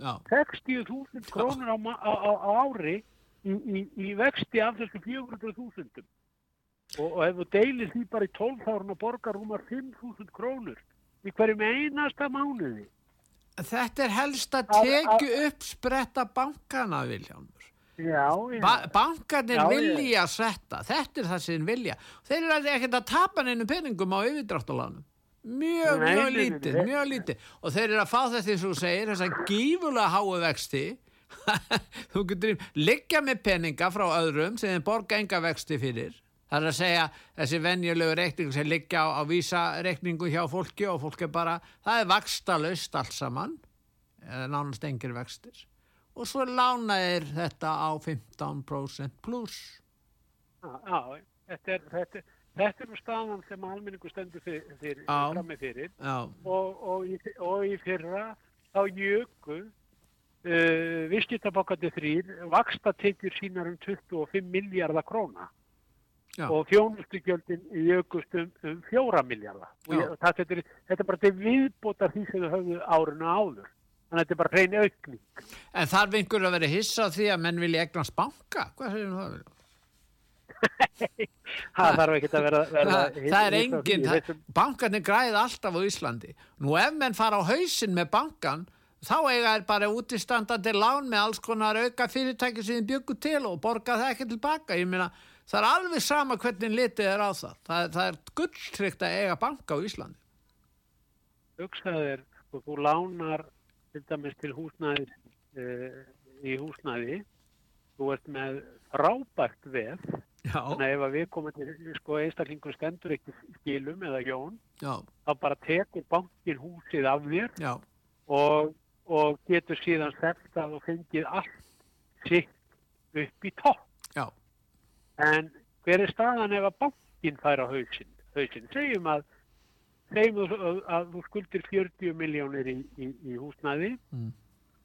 S1: já,
S2: 60.000 krónur á, á, á, á ári í, í, í vexti af þessu 400.000 og, og ef þú deilir því bara í 12 árun og borgar rúmar 5.000 krónur í hverjum einasta mánuði
S1: Þetta er helst að
S2: Að-
S1: tekju upp spretta bankana, Viljálmur.
S2: já, já,
S1: Ba bankarnir
S2: Já,
S1: vilja setta, þetta er það sem vilja. Þeir eru ekkert að tapa neinu peningum á yfirdráttalánum. Mjög,
S2: Nei,
S1: mjög lítið, mjög lítið. Og þeir eru að fá þetta eins og þú segir, þess að gífulega háu vexti. þú getur liggja með peninga frá öðrum sem þeir borga enga vexti fyrir. Það er að segja þessi venjulegu reikning sem liggja á, á vísa reikningu hjá fólki og fólk er bara, það er vakstalust allt saman, eða nánast engir vextir. Og svo lána þeir þetta á 15% pluss.
S2: Já, þetta er, þetta, er- þetta er nú staðan sem almenningu stendur fyrir, fyrir,
S1: Já.
S2: frammi fyrir og, og, í, og í fyrra þá jöku uh, viðskiptabokandi þrýr vaksta tekjur sínar um 25 miljardar króna
S1: Já.
S2: og þjónustugjöldin jökust um, um 4 miljardar þetta, er, þetta er bara til viðbótar því sem þau höfðu árinu áður þannig að þetta er bara hrein aukning
S1: En þarf einhver að vera hissa því að menn vilja eignast banka? Hvað segir það?
S2: það þarf ekki að vera, vera
S1: Það, það er
S2: hissa
S1: engin,
S2: Þessum-
S1: bankarnir græða alltaf á Íslandi. Nú ef menn fara á hausinn með bankan, þá eiga er bara útistandandi lán með alls konar auka fyrirtæki sem þið byggu til og borga það ekki tilbaka. Ég meina, það er alveg sama hvernig litið er á það. Það, það er gulltrykt að eiga banka á Íslandi.
S2: hugsaðu þér, sko, þú lánar til dæmis til húsnæðis uh, í húsnæði. Þú ert með frábært veð. Þannig að ef við komum til sko, einstaklingur stendur ekki skilum eða jón,
S1: já,
S2: þá bara tekur bankin húsið af þér og, og getur síðan seftað og fengið allt sitt upp í topp.
S1: Já,
S2: en hver er staðan ef að bankin fær á hausinn, hausinn? segjum að segjum að, að þú skuldir 40 miljónir í, í, í húsnæði
S1: Mm.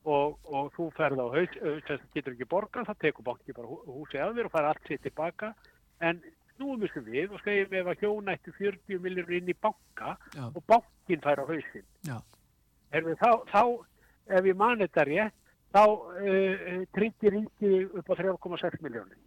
S2: og, og þú ferð á haus þess að getur ekki borgað, það tekur banki bara hú- húsið af þér og fær allt sitt tilbaka en snúum við við og segjum ef að hjón ættu 40 miljónir inn í banka
S1: já,
S2: og bankin fær á hausinn
S1: já,
S2: Herfi, þá, þá, ef ég man þetta rétt, þá uh, tryggir ríkið upp á 3,6 miljónir.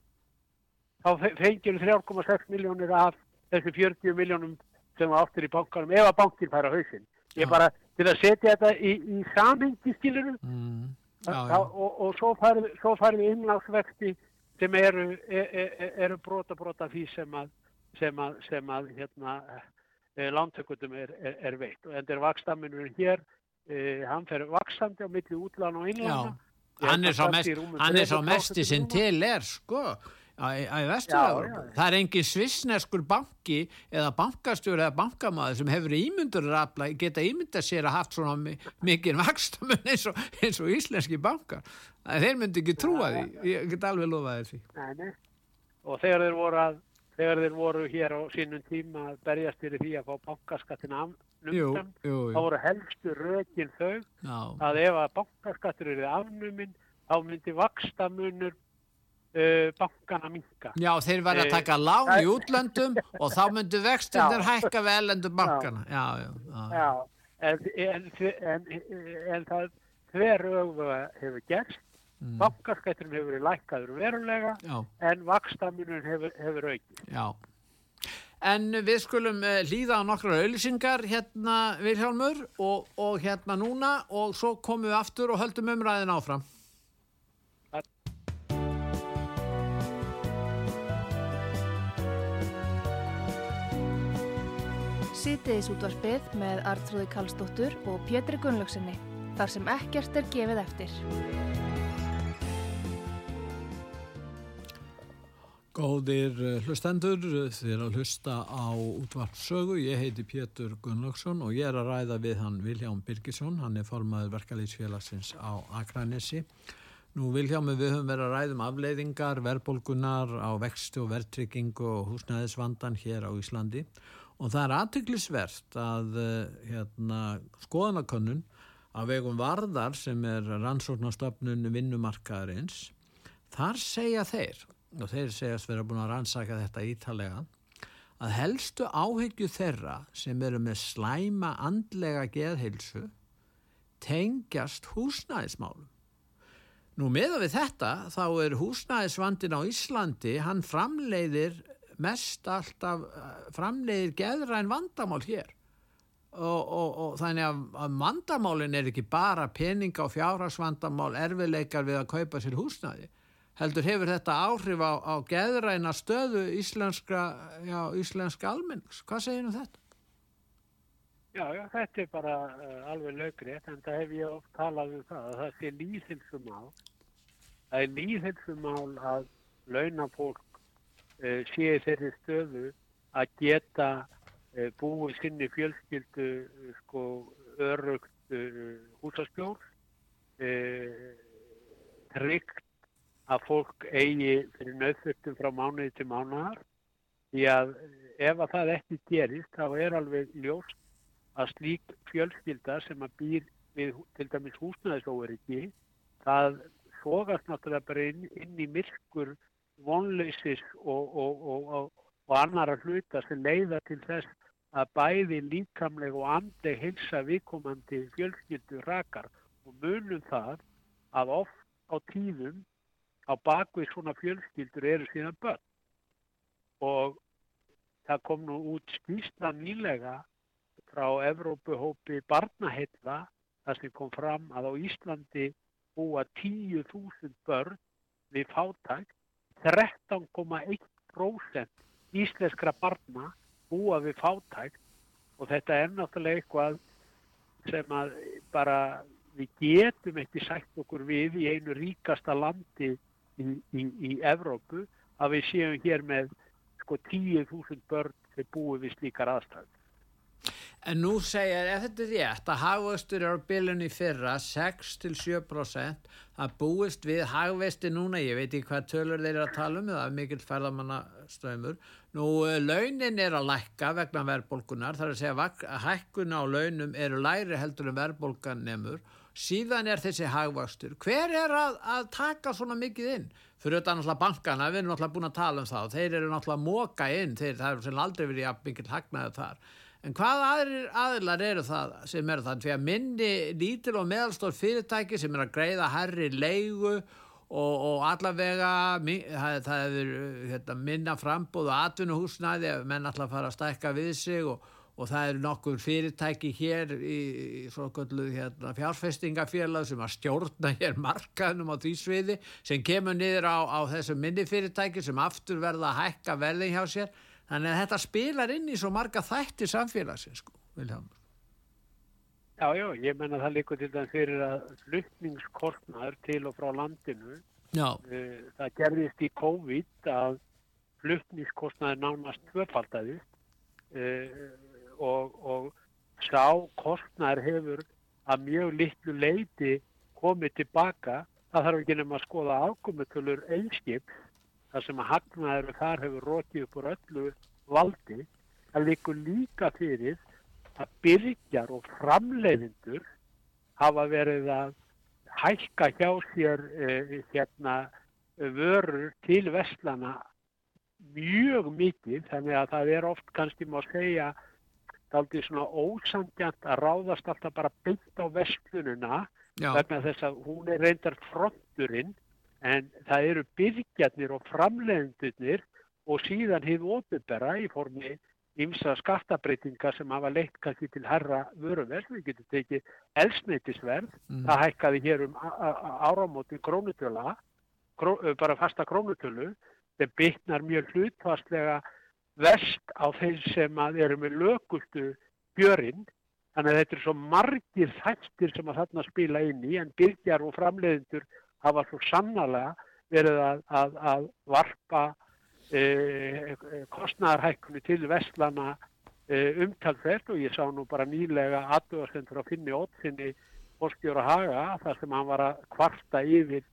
S2: Þá fe- fengir 3,6 miljónir af þessu 40 miljónum sem áttur í bankanum, ef að bankin fær á hausinn. Ég bara, til að setja þetta í, í samhengi skiluru,
S1: mm,
S2: og, og svo færðu, svo færðu innláksvexti sem eru, er, er, eru brota brota því sem að, sem að, sem að hérna, e, lántökutum er, er, er veitt. Og þetta er vakstaminur hér, e, hann fer vaksandi á milli útlána og innlána.
S1: Hann er
S2: standi
S1: mest,
S2: í rúmum
S1: hann er sá
S2: 3%
S1: mesti sem
S2: núna.
S1: til er, sko, á
S2: Já.
S1: Það er engin svissneskur banki eða bankastjóri eða bankamæður sem hefur ímyndur rafla, geta ímynda sér að haft svona mi- mikinn vakstamun eins og, eins og íslenski bankar. Þeir myndi ekki trúa því, ég get alveg.
S2: Nei, nei. Og þegar þeir voru að þegar þeir voru hér á sínum tíma að berjast fyrir því að fá bankaskattin
S1: Jú,
S2: afnumdan,
S1: jú,
S2: þá voru helstu rökin þau
S1: já,
S2: að ef að bankaskattur eru afnumin þá myndi vakstamunur uh, bankana minka.
S1: já, þeir verða að
S2: Eh,
S1: taka lán í útlöndum og þá myndu vextinir hækka við ellendu bankana. Já, já, já,
S2: Já, en, en, en, en það, hver öfuga hefur gerst,
S1: Mm.
S2: bankaskætturinn hefur verið lækkaður verulega
S1: Já,
S2: en vakstamunum hefur, hefur aukið.
S1: já. En við skulum uh, hlýða á nokkrar auðlýsingar hérna Vilhjálmur og, og hérna núna og svo komum við aftur og höldum umræðin áfram.
S3: Sýtiðis útvarpið með Artrúði Kallstóttur og Pétri Gunnlaugsinni, þar sem ekkert er gefið eftir.
S1: Góðir eh, hlustendur, þið er að hlusta á útvarpsögu. Ég heiti Pétur Gunnlaugsson og ég er að ræða við hann Viljám Birgisson. Hann er formaður verkalýsfélagsins á Akranesi. Nú Viljámi við höfum verið að ræða um afleiðingar, verðbólgunar á vextu og verðtrykkingu og húsnæðisvandan hér á Íslandi. Og það er aðtöklisvert að eh, hérna, skoðanakönnun af vegum varðar sem er rannsóknarstofnun vinnumarkaðarins. Þar segja þeir og þeir segjast vera búin að rannsaka þetta ítalega, að helstu áhyggju þeirra sem eru með slæma andlega geðheilsu tengjast húsnæðismálum. Nú meða við þetta þá er húsnæðisvandin á Íslandi, hann framleiðir mest alltaf, framleiðir geðræn vandamál hér. Og, og, og þannig að, að vandamálin er ekki bara peninga og fjárhagsvandamál erfiðleikar við að kaupa sér húsnæði heldur hefur þetta áhrif á, á geðræna stöðu íslenska, já, íslenska almennings. Hvað segir um þetta?
S2: Já, já, þetta er bara uh, alveg lögrið, en það hef ég oft talað um það, að það sé líðhilsumál. Það er líðhilsumál að launafólk sé í þeirri stöðu að geta uh, búið sinni fjölskyldu sko örugt húsaskjól, tryggt að fólk eigi fyrir nöðfyrtum frá mánuði til mánuðar því að ef að það ekki gerist þá er alveg ljóst að slík fjölskylda sem að býr við til dæmis húsnæðisóveriki það sógast náttúrulega bara inn, inn í myrkur vonleysis og, og, og, og annara hluta sem leiða til þess að bæði líkamleg og andleg hilsa viðkomandi fjölskyldu rakar og munum það að oft á tíðum á bakvið svona fjölskyldur eru síðan börn. Og það kom nú út skýrsla nýlega frá Evrópuhópi barnaheilla þar sem kom fram að á Íslandi búa 10.000 börn við fátækt 13,1% íslenskra barna búa við fátækt og þetta er náttúrulega eitthvað sem að bara við getum ekki sagt okkur við í einu ríkasta landi í, í, í Evrópu að við séum hér með sko 10.000 börn sem búið við slíkar aðstæður.
S1: En nú segir, ef þetta er rétt, að hagvöxtur er á bylunni fyrra 6-7% að búist við hagvesti núna, ég veit ekki hvað tölur þeir eru að tala um, það er mikill ferðamannastöymur. Nú, launin er að lækka vegna verðbólkunar, þar að segja að hækkuna á launum eru læri heldur en verðbólkan nefnur síðan er þessi hagvastur hver er að, að taka svona mikið inn? Fyrir þetta náttúrulega bankana við erum náttúrulega búin að tala um það. Þeir eru náttúrulega móka inn þeir, það er sem aldrei verið að byggja hagnaði þar en hvað aðrir aðilar eru það sem eru það? Því að minni lítil og meðalstór fyrirtæki sem er að greiða herri leigu og, og allavega það, er hérna, minna frambóð og atvinnuhúsnæði ef menn alltaf fara að stækka við sig og og það eru nokkur fyrirtæki hér í, í svokallu hérna, fjárfestingafélag sem að stjórna hér markaðnum á því sviði sem kemur niður á, á þessum minni fyrirtæki sem aftur verða að hækka verðin hjá sér þannig að þetta spilar inn í svo marga þætti samfélagsins sko, Viljámur
S2: Já, já, ég menna það líkur til þann fyrir að fluttningskortnar til og frá landinu
S1: já.
S2: Eh, það gerðist í COVID að fluttningskortnar nánast tvöfaldæðist Uh, og, og sá kostnær hefur að mjög litlu leiti komið tilbaka. Það þarf ekki nefn að skoða ákomutölur einskip þar sem að hagnaður þar hefur rótið upp úr öllu valdi. Það líkur líka fyrir að byrjar og framleiðindur hafa verið að hækka hjá sér eh, hérna, vörur til vestlana mjög mikið þannig að það er oft kannski má segja daldið svona ósangjant að ráðast alltaf bara byggt á vestlununa
S1: Já,
S2: vegna þess að hún er reyndar fronturinn en það eru byrgjarnir og framleiðendurnir og síðan hið opinbera í formi ymsa skattabreitinga sem hafa leitt kannski til herra vöruverð, við getum tekið elsneitisverð,
S1: Mm.
S2: það hækkaði hér um áramóti krónutöla, kró, bara fasta krónutölu, sem bytnar mjög hlutfastlega verst á þeir sem eru með lögustu björinn, þannig að þetta er svo margir þættir sem að þarna spila inn í, en byrgjar og framleiðendur hafa svo sannarlega verið að, að, að varpa e, kostnæðarhækkunni til vestlana e, umtalsvert og ég sá nú bara nýlega aðdöðastendur á finni ótsinni fórstjóra Haga þar sem hann var að kvarta yfir,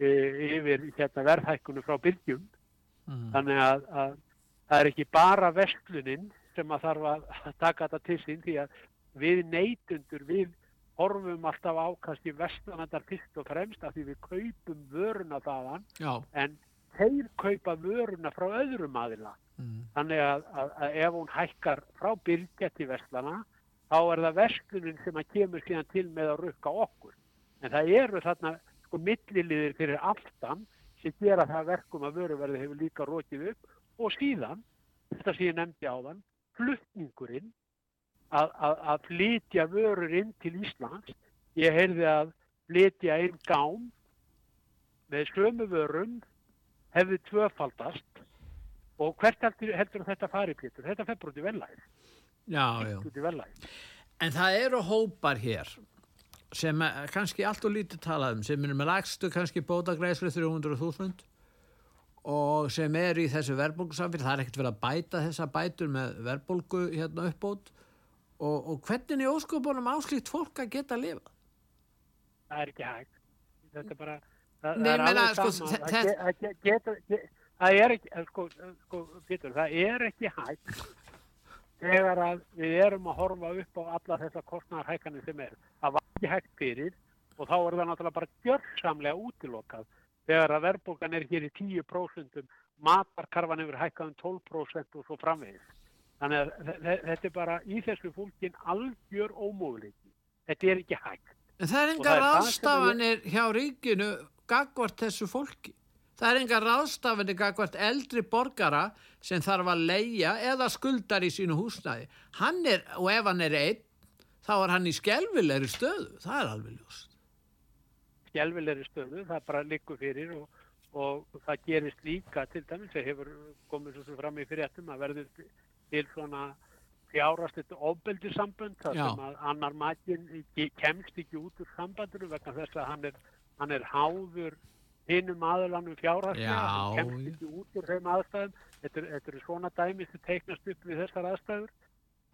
S2: e, yfir hérna, verðhækkunni frá byrgjum
S1: mm.
S2: þannig að, að það er ekki bara vestlunin sem að þarf að taka þetta til sín því að við neytundur, við horfum alltaf ákast í vestlanandar fyrst og fremst af því við kaupum vöruna þaðan
S1: já,
S2: en þeir kaupa vöruna frá öðrum aðila.
S1: mm.
S2: Þannig að, að, að ef hún hækkar frá byrgja til vestlana þá er það vestlunin sem að kemur síðan til með að rukka okkur. En það eru þarna sko milliliðir fyrir aftan sem gera það verkum að vöruverði hefur líka rókið upp og síðan, þetta sem ég nefndi á þann, fluttningurinn að, að, að flytja vörur inn til Íslands. Ég heyrði að flytja inn gám með sömu vörum hefði tvöfaldast og hvert heldur, heldur þetta fari, Pétur? Þetta bara út í vellæð.
S1: já, já.
S2: Út í vellæð.
S1: En það eru hópar hér sem eh, kannski allt og lítið talað um sem eru með lagstu kannski bótagreislu 300.000 og sem eru í þessu verðbólgusamfél það er ekkert verið að bæta þessa bætur með verðbólgu hérna uppbót og, og hvernig í óskopunum áslíkt fólk að geta að lifa
S2: Það er ekki hægt. Þetta er bara... Það,
S1: Nei,
S2: það er alveg
S1: sko,
S2: sama.
S1: þe-
S2: Það það ge- getur- ge- Það er ekki, sko, sko, Pétur, það er ekki hægt þegar að við erum að horfa upp á alla þessa kostnarhækkanir sem er. Það var ekki hægt fyrir og þá er það náttúrulega bara gjörsamlega útilokað þegar að verðbólgan er hér í 10%, matarkarfan hefur hækkað um 12% og svo framvegis. Þannig að þe- þe- þetta er bara í þessu fólkin algjör ómöguleiki. Þetta er ekki hægt.
S1: en það er
S2: Og
S1: enga
S2: það er það sem
S1: ráðstafanir hjá ríkinu gagvart þessu fólki. Það er enga ráðstafanir gagvart eldri borgara sem þarf að leia eða skuldar í sínu húsnæði. Hann er, og ef hann er einn þá er hann í skelvilegri stöðu. Það er alveg ljóst.
S2: Skjálfilegri stöðu, það bara liggur fyrir og, og það gerist líka til dæmis, það hefur komið svo fram í fyrirtum að verður til svona fjárast þetta ofbeldisambönd þar sem að annar matinn ekki- kemst ekki út úr sambandinu vegna þess að hann er, hann er háður hinnum aðlanum fjárhastlega,
S1: Já,
S2: hann kemst ekki út úr þeim aðstæðum, þetta er, þetta er svona dæmi sem teiknast upp við þessar aðstæður.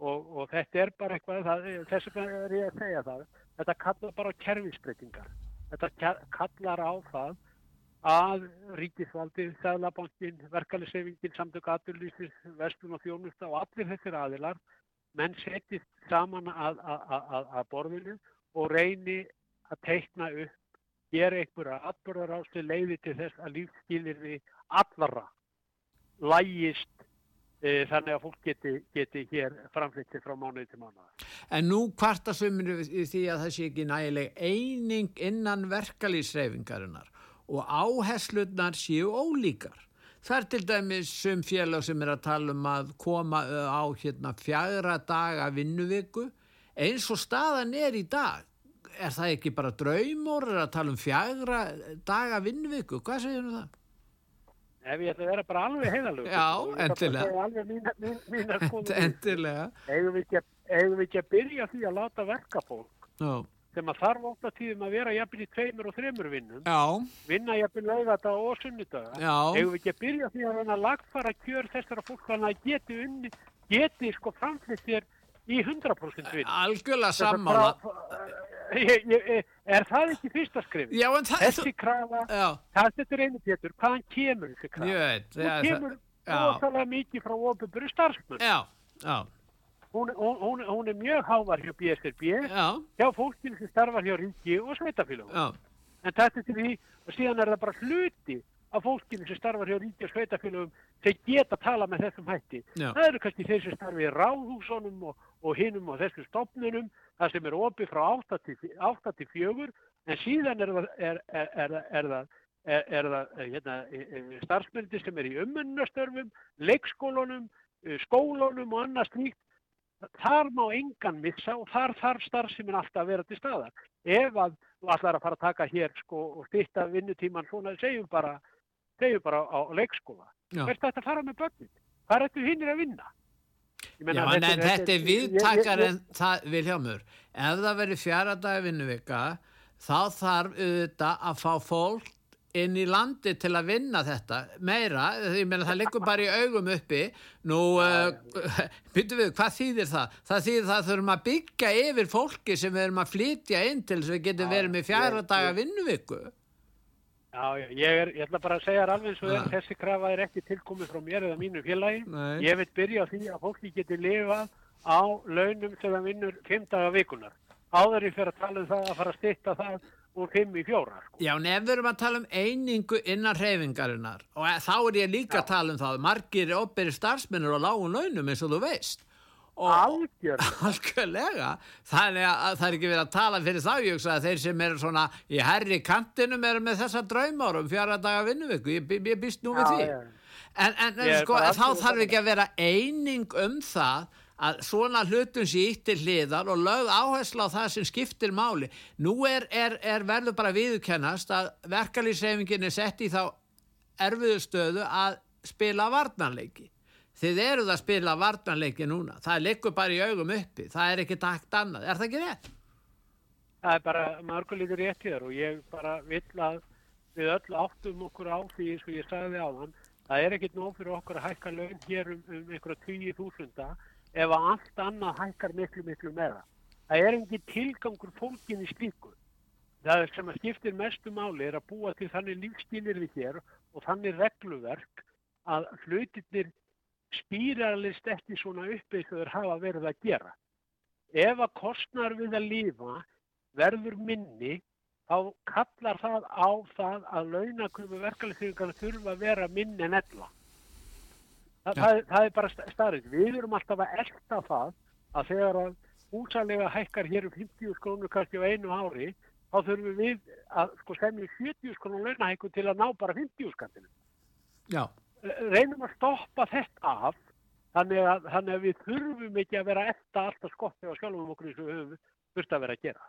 S2: Og, og þetta er bara eitthvað, það, þess vegna er ég að segja það, þetta kallar bara á kerfisbreytingar. Þetta kallar á það að ríkisvaldið, Sæðlabankin, verkalisefingin, samtök aturlýstis, vestlun og þjónusta og allir þessir aðilar, menn setjist saman að, að, að, að borðinu og reyni að teikna upp, gera einhverja atbörðarásli leiði til þess að lífskilir við allara lægist e, þannig að fólk geti, geti hér framflytti frá mánuði til mánuða.
S1: En nú kvarta sömur í því að það sé ekki nægileg eining innan verkalýsreifingarinnar og áherslutnar séu ólíkar. Það er til dæmis sum félag sem er að tala um að koma á hérna fjagra daga vinnuviku eins og staðan er í dag. Er það ekki bara draumor að tala um fjagra daga vinnuviku? Hvað segir um það?
S2: Ef ég ætla að vera bara alveg heiðalög.
S1: Já, endilega.
S2: Alveg mínar mín, mín, skoðun.
S1: Endilega.
S2: Eigum við, við ekki að byrja því að láta verka fólk
S1: Já.
S2: Sem að þarf að tíðum að vera jafnvel í tveimur og þreimur vinnum,
S1: Já.
S2: vinna jafnvel laugardag og sunnudaga. Eigum við ekki að byrja því að reyna að lagfara kjör þessara fólk þannig að geti unni, geti sko framflitt þér í 100% vinn.
S1: Algjörlega sammála.
S2: Er það ekki fyrsta skrifið?
S1: Já, en það...
S2: Þessi krafa,
S1: Já,
S2: það er einu pétur, hvaðan kemur þessi krafa?
S1: það-
S2: kemur
S1: já.
S2: óþálega mikið frá ofinböru starfsmenn.
S1: Já, já,
S2: Hún, hún, hún, er mjög hávar hjá BSRB,
S1: já,
S2: hjá fólkinu sem starfar hjá ríki og sveitafélagum. En þetta er til því, og síðan er það bara hluti af fólkinu sem starfar hjá ríkja sveitafélögum sem geta að tala með þessum hætti.
S1: Já.
S2: Það eru kannski þeir sem starfi í ráðhúsunum og, og hinum og þessum stopnunum, það sem er opið frá 8 til, 8 til 4, en síðan er það, er, er, er, er það, er, það eh, hérna, starfsmyndir sem er í umönnastörfum, leikskólunum, eh, skólunum og annað slíkt. Þar má engan missa og þar þarf starfsmyndin alltaf að vera til staðar. Ef að þú ætlar að fara að taka hér sko, og styrta vinnutíman svona, segjum bara, segjum bara á leikskóla.
S1: Já.
S2: Hvert þetta að fara með börnin? Hvað ættu hinnir að vinna?
S1: Já, en þetta er viðtakar en það, Viljámur, ef það verður fjara dag vinnuvika, þá þarf auðvitað að fá fólk inn í landi til að vinna þetta meira, ég meina það liggur bara í augum uppi, nú uh, byrju við, hvað þýðir það? Það þýðir það að þurfum að byggja yfir fólki sem við erum að flytja inn til þess að við getum verið með fjara daga vinnuviku
S2: Já, ég, er, ég ætla bara að segja alveg
S1: Já.
S2: er, þessi krafa er ekki tilkomið frá mér eða mínu félagi.
S1: Nei.
S2: Ég vil byrja á því að fólki geti lifað á launum sem það vinnur fimm daga vikunar. Áður ég fer að tala um það að fara að styrta það úr fimm í fjóra. Sko.
S1: Já, en ef við erum að tala um einingu innan hreyfingarinnar og e- þá er ég líka að tala um það margir opberi starfsmennir og lágun launum eins og þú veist og
S2: Algjörlega.
S1: þannig að það er ekki verið að tala fyrir þá ég hugsa að þeir sem eru svona í herri kantinum eru með þessa draumár um fjara daga vinnuviku, ég, ég, býst nú
S2: Já,
S1: því
S2: já.
S1: en, en, sko, þá þarf ekki að vera eining um það að svona hlutum sé ítt til hliðar og lögð áhersla á það sem skiptir máli. Nú er, er, er verður bara viðurkennast að verkalýsreifingin er sett í þá erfiðu stöðu að spila varnarleiki. Þið eruð að spila varnarleiki núna. Það liggur bara í augum uppi. Það er ekki takt annað. Er það ekki rétt?
S2: Það er bara margulítur rétt í þér og ég bara vill að við öll áttum okkur á því og ég sagði á þann. Það er ekkit nóg fyrir okkur að hækka laun hér um, um einhverja tíu þúsunda ef að allt annað hækkar miklu miklu meða. Það er engin tilgangur fólkin í slíku. Það sem að skiptir mestu máli er að búa til þannig lífstílir við hér og þannig regluverk að hlutirnir spýralist ekki svona upp eins og þeir hafa verið að gera. Ef að kostnar við að lifa verður minni, þá kallar það á það að launaköfu verkefliðsyngar þurfa að vera minni en ella. Þa, það, er- það er bara starrið. Við erum alltaf að elta það að þegar að húsalega hækkar hér um 50 skrónur kannski á einu ári, þá þurfum við að sko semja 70 skrónur launahækku til að ná bara 50 skattinu.
S1: Já.
S2: Reynum að stoppa þetta af þannig að, þannig að við þurfum ekki að vera eftir alltaf skottið á sjálfum okkur og við höfum þurft að vera að gera.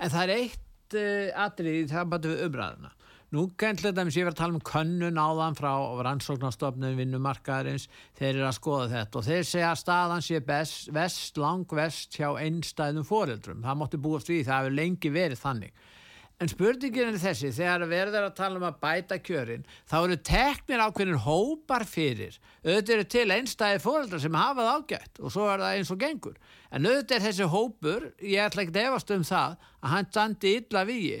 S1: En það er eitt uh, atrið í sambandi við umræðina. Nú gætlega dæmis ég var að tala um könnun áðan frá rannsóknarstofnum vinnumarkaðarins, þeir eru að skoða þetta og þeir segja að staðan sé best, vest, lang vest hjá einstæðum foreldrum. Það mátti búast við, það hefur lengi verið þannig. En spurningin er þessi, þegar verður að tala um að bæta kjörin, þá eru teknir ákveðin hópar fyrir. Auðvitað eru til einstæði fóreldrar sem hafa það ágætt og svo er það eins og gengur. En er þessi hópur, ég ætla ekki að efast um það, að hann standi illa víi.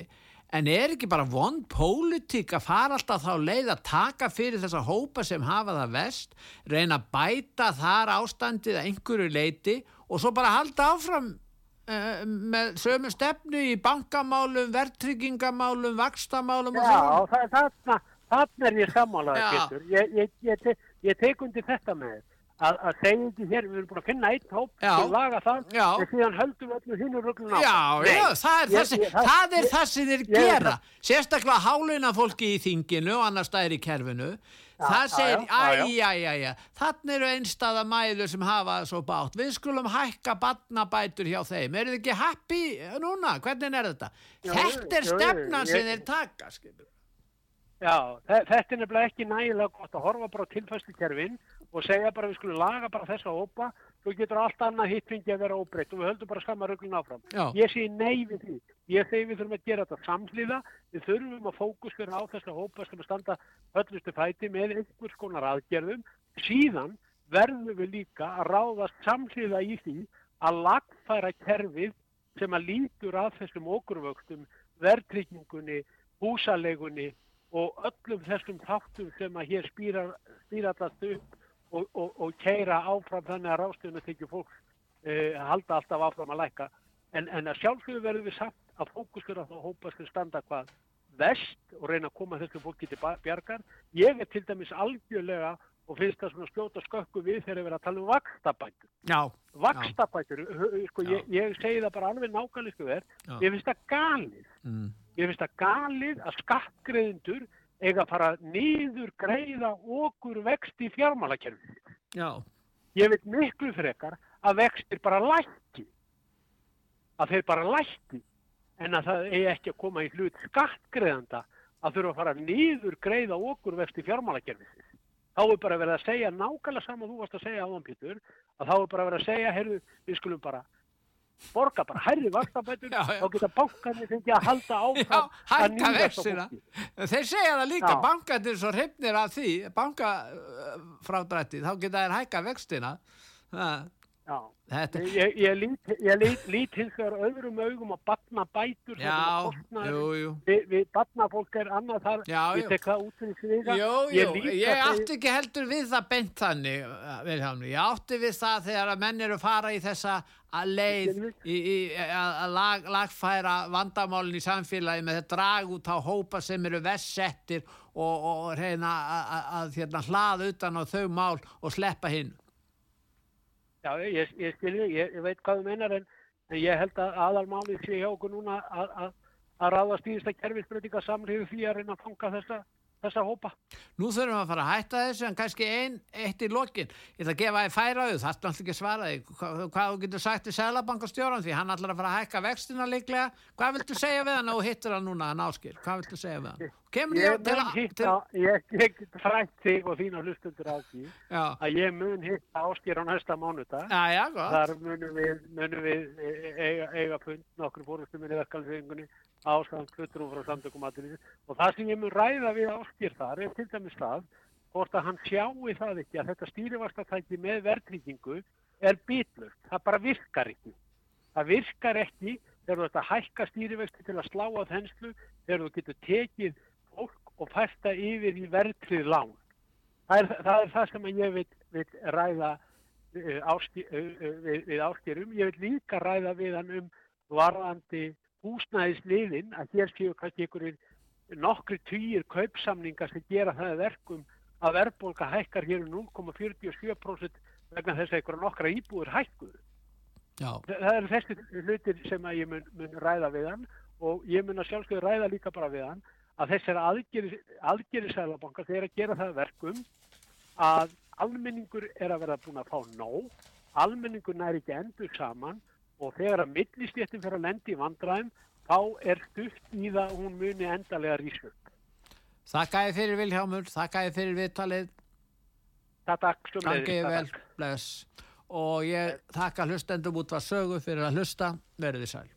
S1: En er ekki bara vond pólitík að fara alltaf þá leið að taka fyrir þessa hópa sem hafa það vest, reyna að bæta þar ástandið að einhverju leiti og svo bara halda áfram uh, með sömu stefnu í bankamálum, verðtryggingamálum, vakstamálum og
S2: Já,
S1: svona.
S2: það, þarna, er ég sammálaði,
S1: Já.
S2: Pétur. Ég, ég, ég, ég tek undir þetta með þér. Að, að segja hér, við erum búin að finna eitt hóp að laga það,
S1: Já.
S2: en síðan höldum við öllu hinn og rugglun á.
S1: Já,
S2: Nei.
S1: já, það er,
S2: Ég-
S1: það,
S2: ég- það-
S1: það, er
S2: ég-
S1: það sem þeir gera sérstaklega háluna fólki í þinginu og annars staðir í kerfinu það
S2: já,
S1: segir,
S2: já, já,
S1: æj, æj, æj þannig eru einstaða mæður sem hafa það svo bátt, við skulum hækka badnabætur hjá þeim, eru þið ekki happy núna, hvernig er þetta þetta er
S2: ég-
S1: sem þeir taka skilur.
S2: Já, þe- þetta er nefnilega ekki nægilega gott að horfa bara á tilfæslukerfin og segja bara við skulum laga bara þessa hópa svo getur allt annað hitt fengið að vera óbreytt og við höldum bara sama rugglun áfram.
S1: Já.
S2: Ég segi nei við því. Ég segi við þurfum að gera þetta samhliða. Við þurfum að fókusera á þessa hópa sem að standa höllustu fæti með einhvers konar aðgerðum. Síðan verðum við líka að ráðast samhliða í því að lagfæra kerfið sem að lítur að þessum okurvöxtum, verðtryggingunni, húsalegunni og öllum þessum þáttum sem að hér spýra, spýrallast upp og, og, og keira áfram þannig að ráðstöðuna þykju fólk uh, halda alltaf áfram að læka. En, en að sjálfsögðu verðum við samt að fókusur á það hópa sem standa hvað vest og reyna að koma þessu fólki til bjargar. Ég er til dæmis algjörlega og finnst það svona skjóta skökku við þegar við erum að tala um vakstabætur.
S1: Já,
S2: Vakstabætur, sko,
S1: Já.
S2: ég, ég segi það bara alveg nákvæmlega
S1: Já.
S2: ég finnst það galið.
S1: mm.
S2: Ég finnst það galið að skattgreðendur eiga að fara niður greiða okkur vext í fjármálakerfi.
S1: já,
S2: Ég veit miklu frekar að vextir bara lækki. Að þeir bara lækki. En að það eigi ekki að koma í hlut skattgreðanda að þurfa að fara niður greiða okkur vext í fjármálakerfi. Þá er bara verið að segja nákvæmlega sama þú varst að segja áðan Pétur, að þá er bara verið að segja, heyrðu, við skulum bara borga bara hærri vakstabætur,
S1: Já, já.
S2: þá geta bankarnir fengið að halda
S1: já,
S2: áfram að
S1: hækka
S2: níðast á
S1: vextina.
S2: fólki.
S1: Þeir segja það líka,
S2: Já.
S1: bankarnir svo hrifnir af því, bankafrádrætti, þá geta þeir hækka vextina.
S2: Já.
S1: þetta,
S2: Ég, ég, lít, ég lít, lít hins vegar öðrum augum að batna bætur
S1: já, jú, jú.
S2: við, við batnafólk er annað þar
S1: Já,
S2: ég
S1: jú.
S2: tek það út fyrir sviga
S1: Jú,
S2: Ég
S1: jú, ég
S2: segi-
S1: átti ekki heldur við það beint þannig, Vilhelm, ég átti við það þegar að menn eru að fara í þessa að leið í, í, að að lag, lagfæra vandamálin í samfélagi með þetta drag út á hópa sem eru vestsettir og, og reyna að, að, að hérna, hlaða utan á þau mál og sleppa hinn.
S2: Já, ég, ég skilji, ég, ég veit hvað þú meinar en, en ég held að aðalmálið sé hjá okkur núna að, að, að ráða stýrista kerfisbreytinga samriðu því að reyna að fanga þessa, þessa hópa.
S1: Nú þurfum við að fara að hætta þessu en kannski ein, eitt í lokin. Ég ætla að gefa þið færa auð, það er náttúrulega ekki að svara því. Hvað, hvað þú getur sagt til Sælabankastjóran því hann ætlar að fara að hækka vextina líklega. Hvað viltu segja við hann og hittir hann núna, hann áskil? Hvað viltu segja við hann? Kemur
S2: Ég
S1: ég til að...
S2: hitta, ég, ég get frætt þig og þína hlustundur á því
S1: Já,
S2: að ég mun hitta áskýr á næsta mánudag.
S1: já, já, gott.
S2: Þar munum við, munum við e- eiga, eiga áskæðan klutrum frá samtökum aðlýðis og það sem ég mun ræða við áskýr þar er til dæmis það hvort að hann sjáu það ekki að þetta stýrivastatæki með verðtryggingu er bitlust. Það bara virkar ekki. Það virkar ekki þegar þú ert að hækka stýrivexti til að slá á þenslu þegar þú getur tekið fólk og fæsta yfir í verðtrið lán. Það er það, er það sem ég vil, vil ræða uh, áski, uh, uh, við, við áskýrum. Ég vil líka ræða við hann um varðandi húsnæðisliðin að hér séu kannski einhverjir nokkri týjir kaupsamningar sem gera það að verkum að verðbólka hækkar hér um 0,47% vegna þess að einhverja nokkra íbúður hækkuðu.
S1: Já,
S2: Það eru þessi hlutir sem að ég mun, mun ræða við hann og ég mun að sjálfsögðu ræða líka bara við hann að þessar aðgerið sælabankar þeir að gera það að verkum að almenningur er að vera búin að fá nóg, almenningur næri ekki endur saman og þegar að millistjéttin fyrir að lendi í vandræðum þá er stutt í það að hún muni endalega rísu.
S1: þakka ég fyrir Vilhjámur, þakka ég fyrir viðtalið,
S2: Það takk sem
S1: gangi ég vel, bless. Og ég þakka hlustendum út var sögu fyrir að hlusta, verið þið sæl.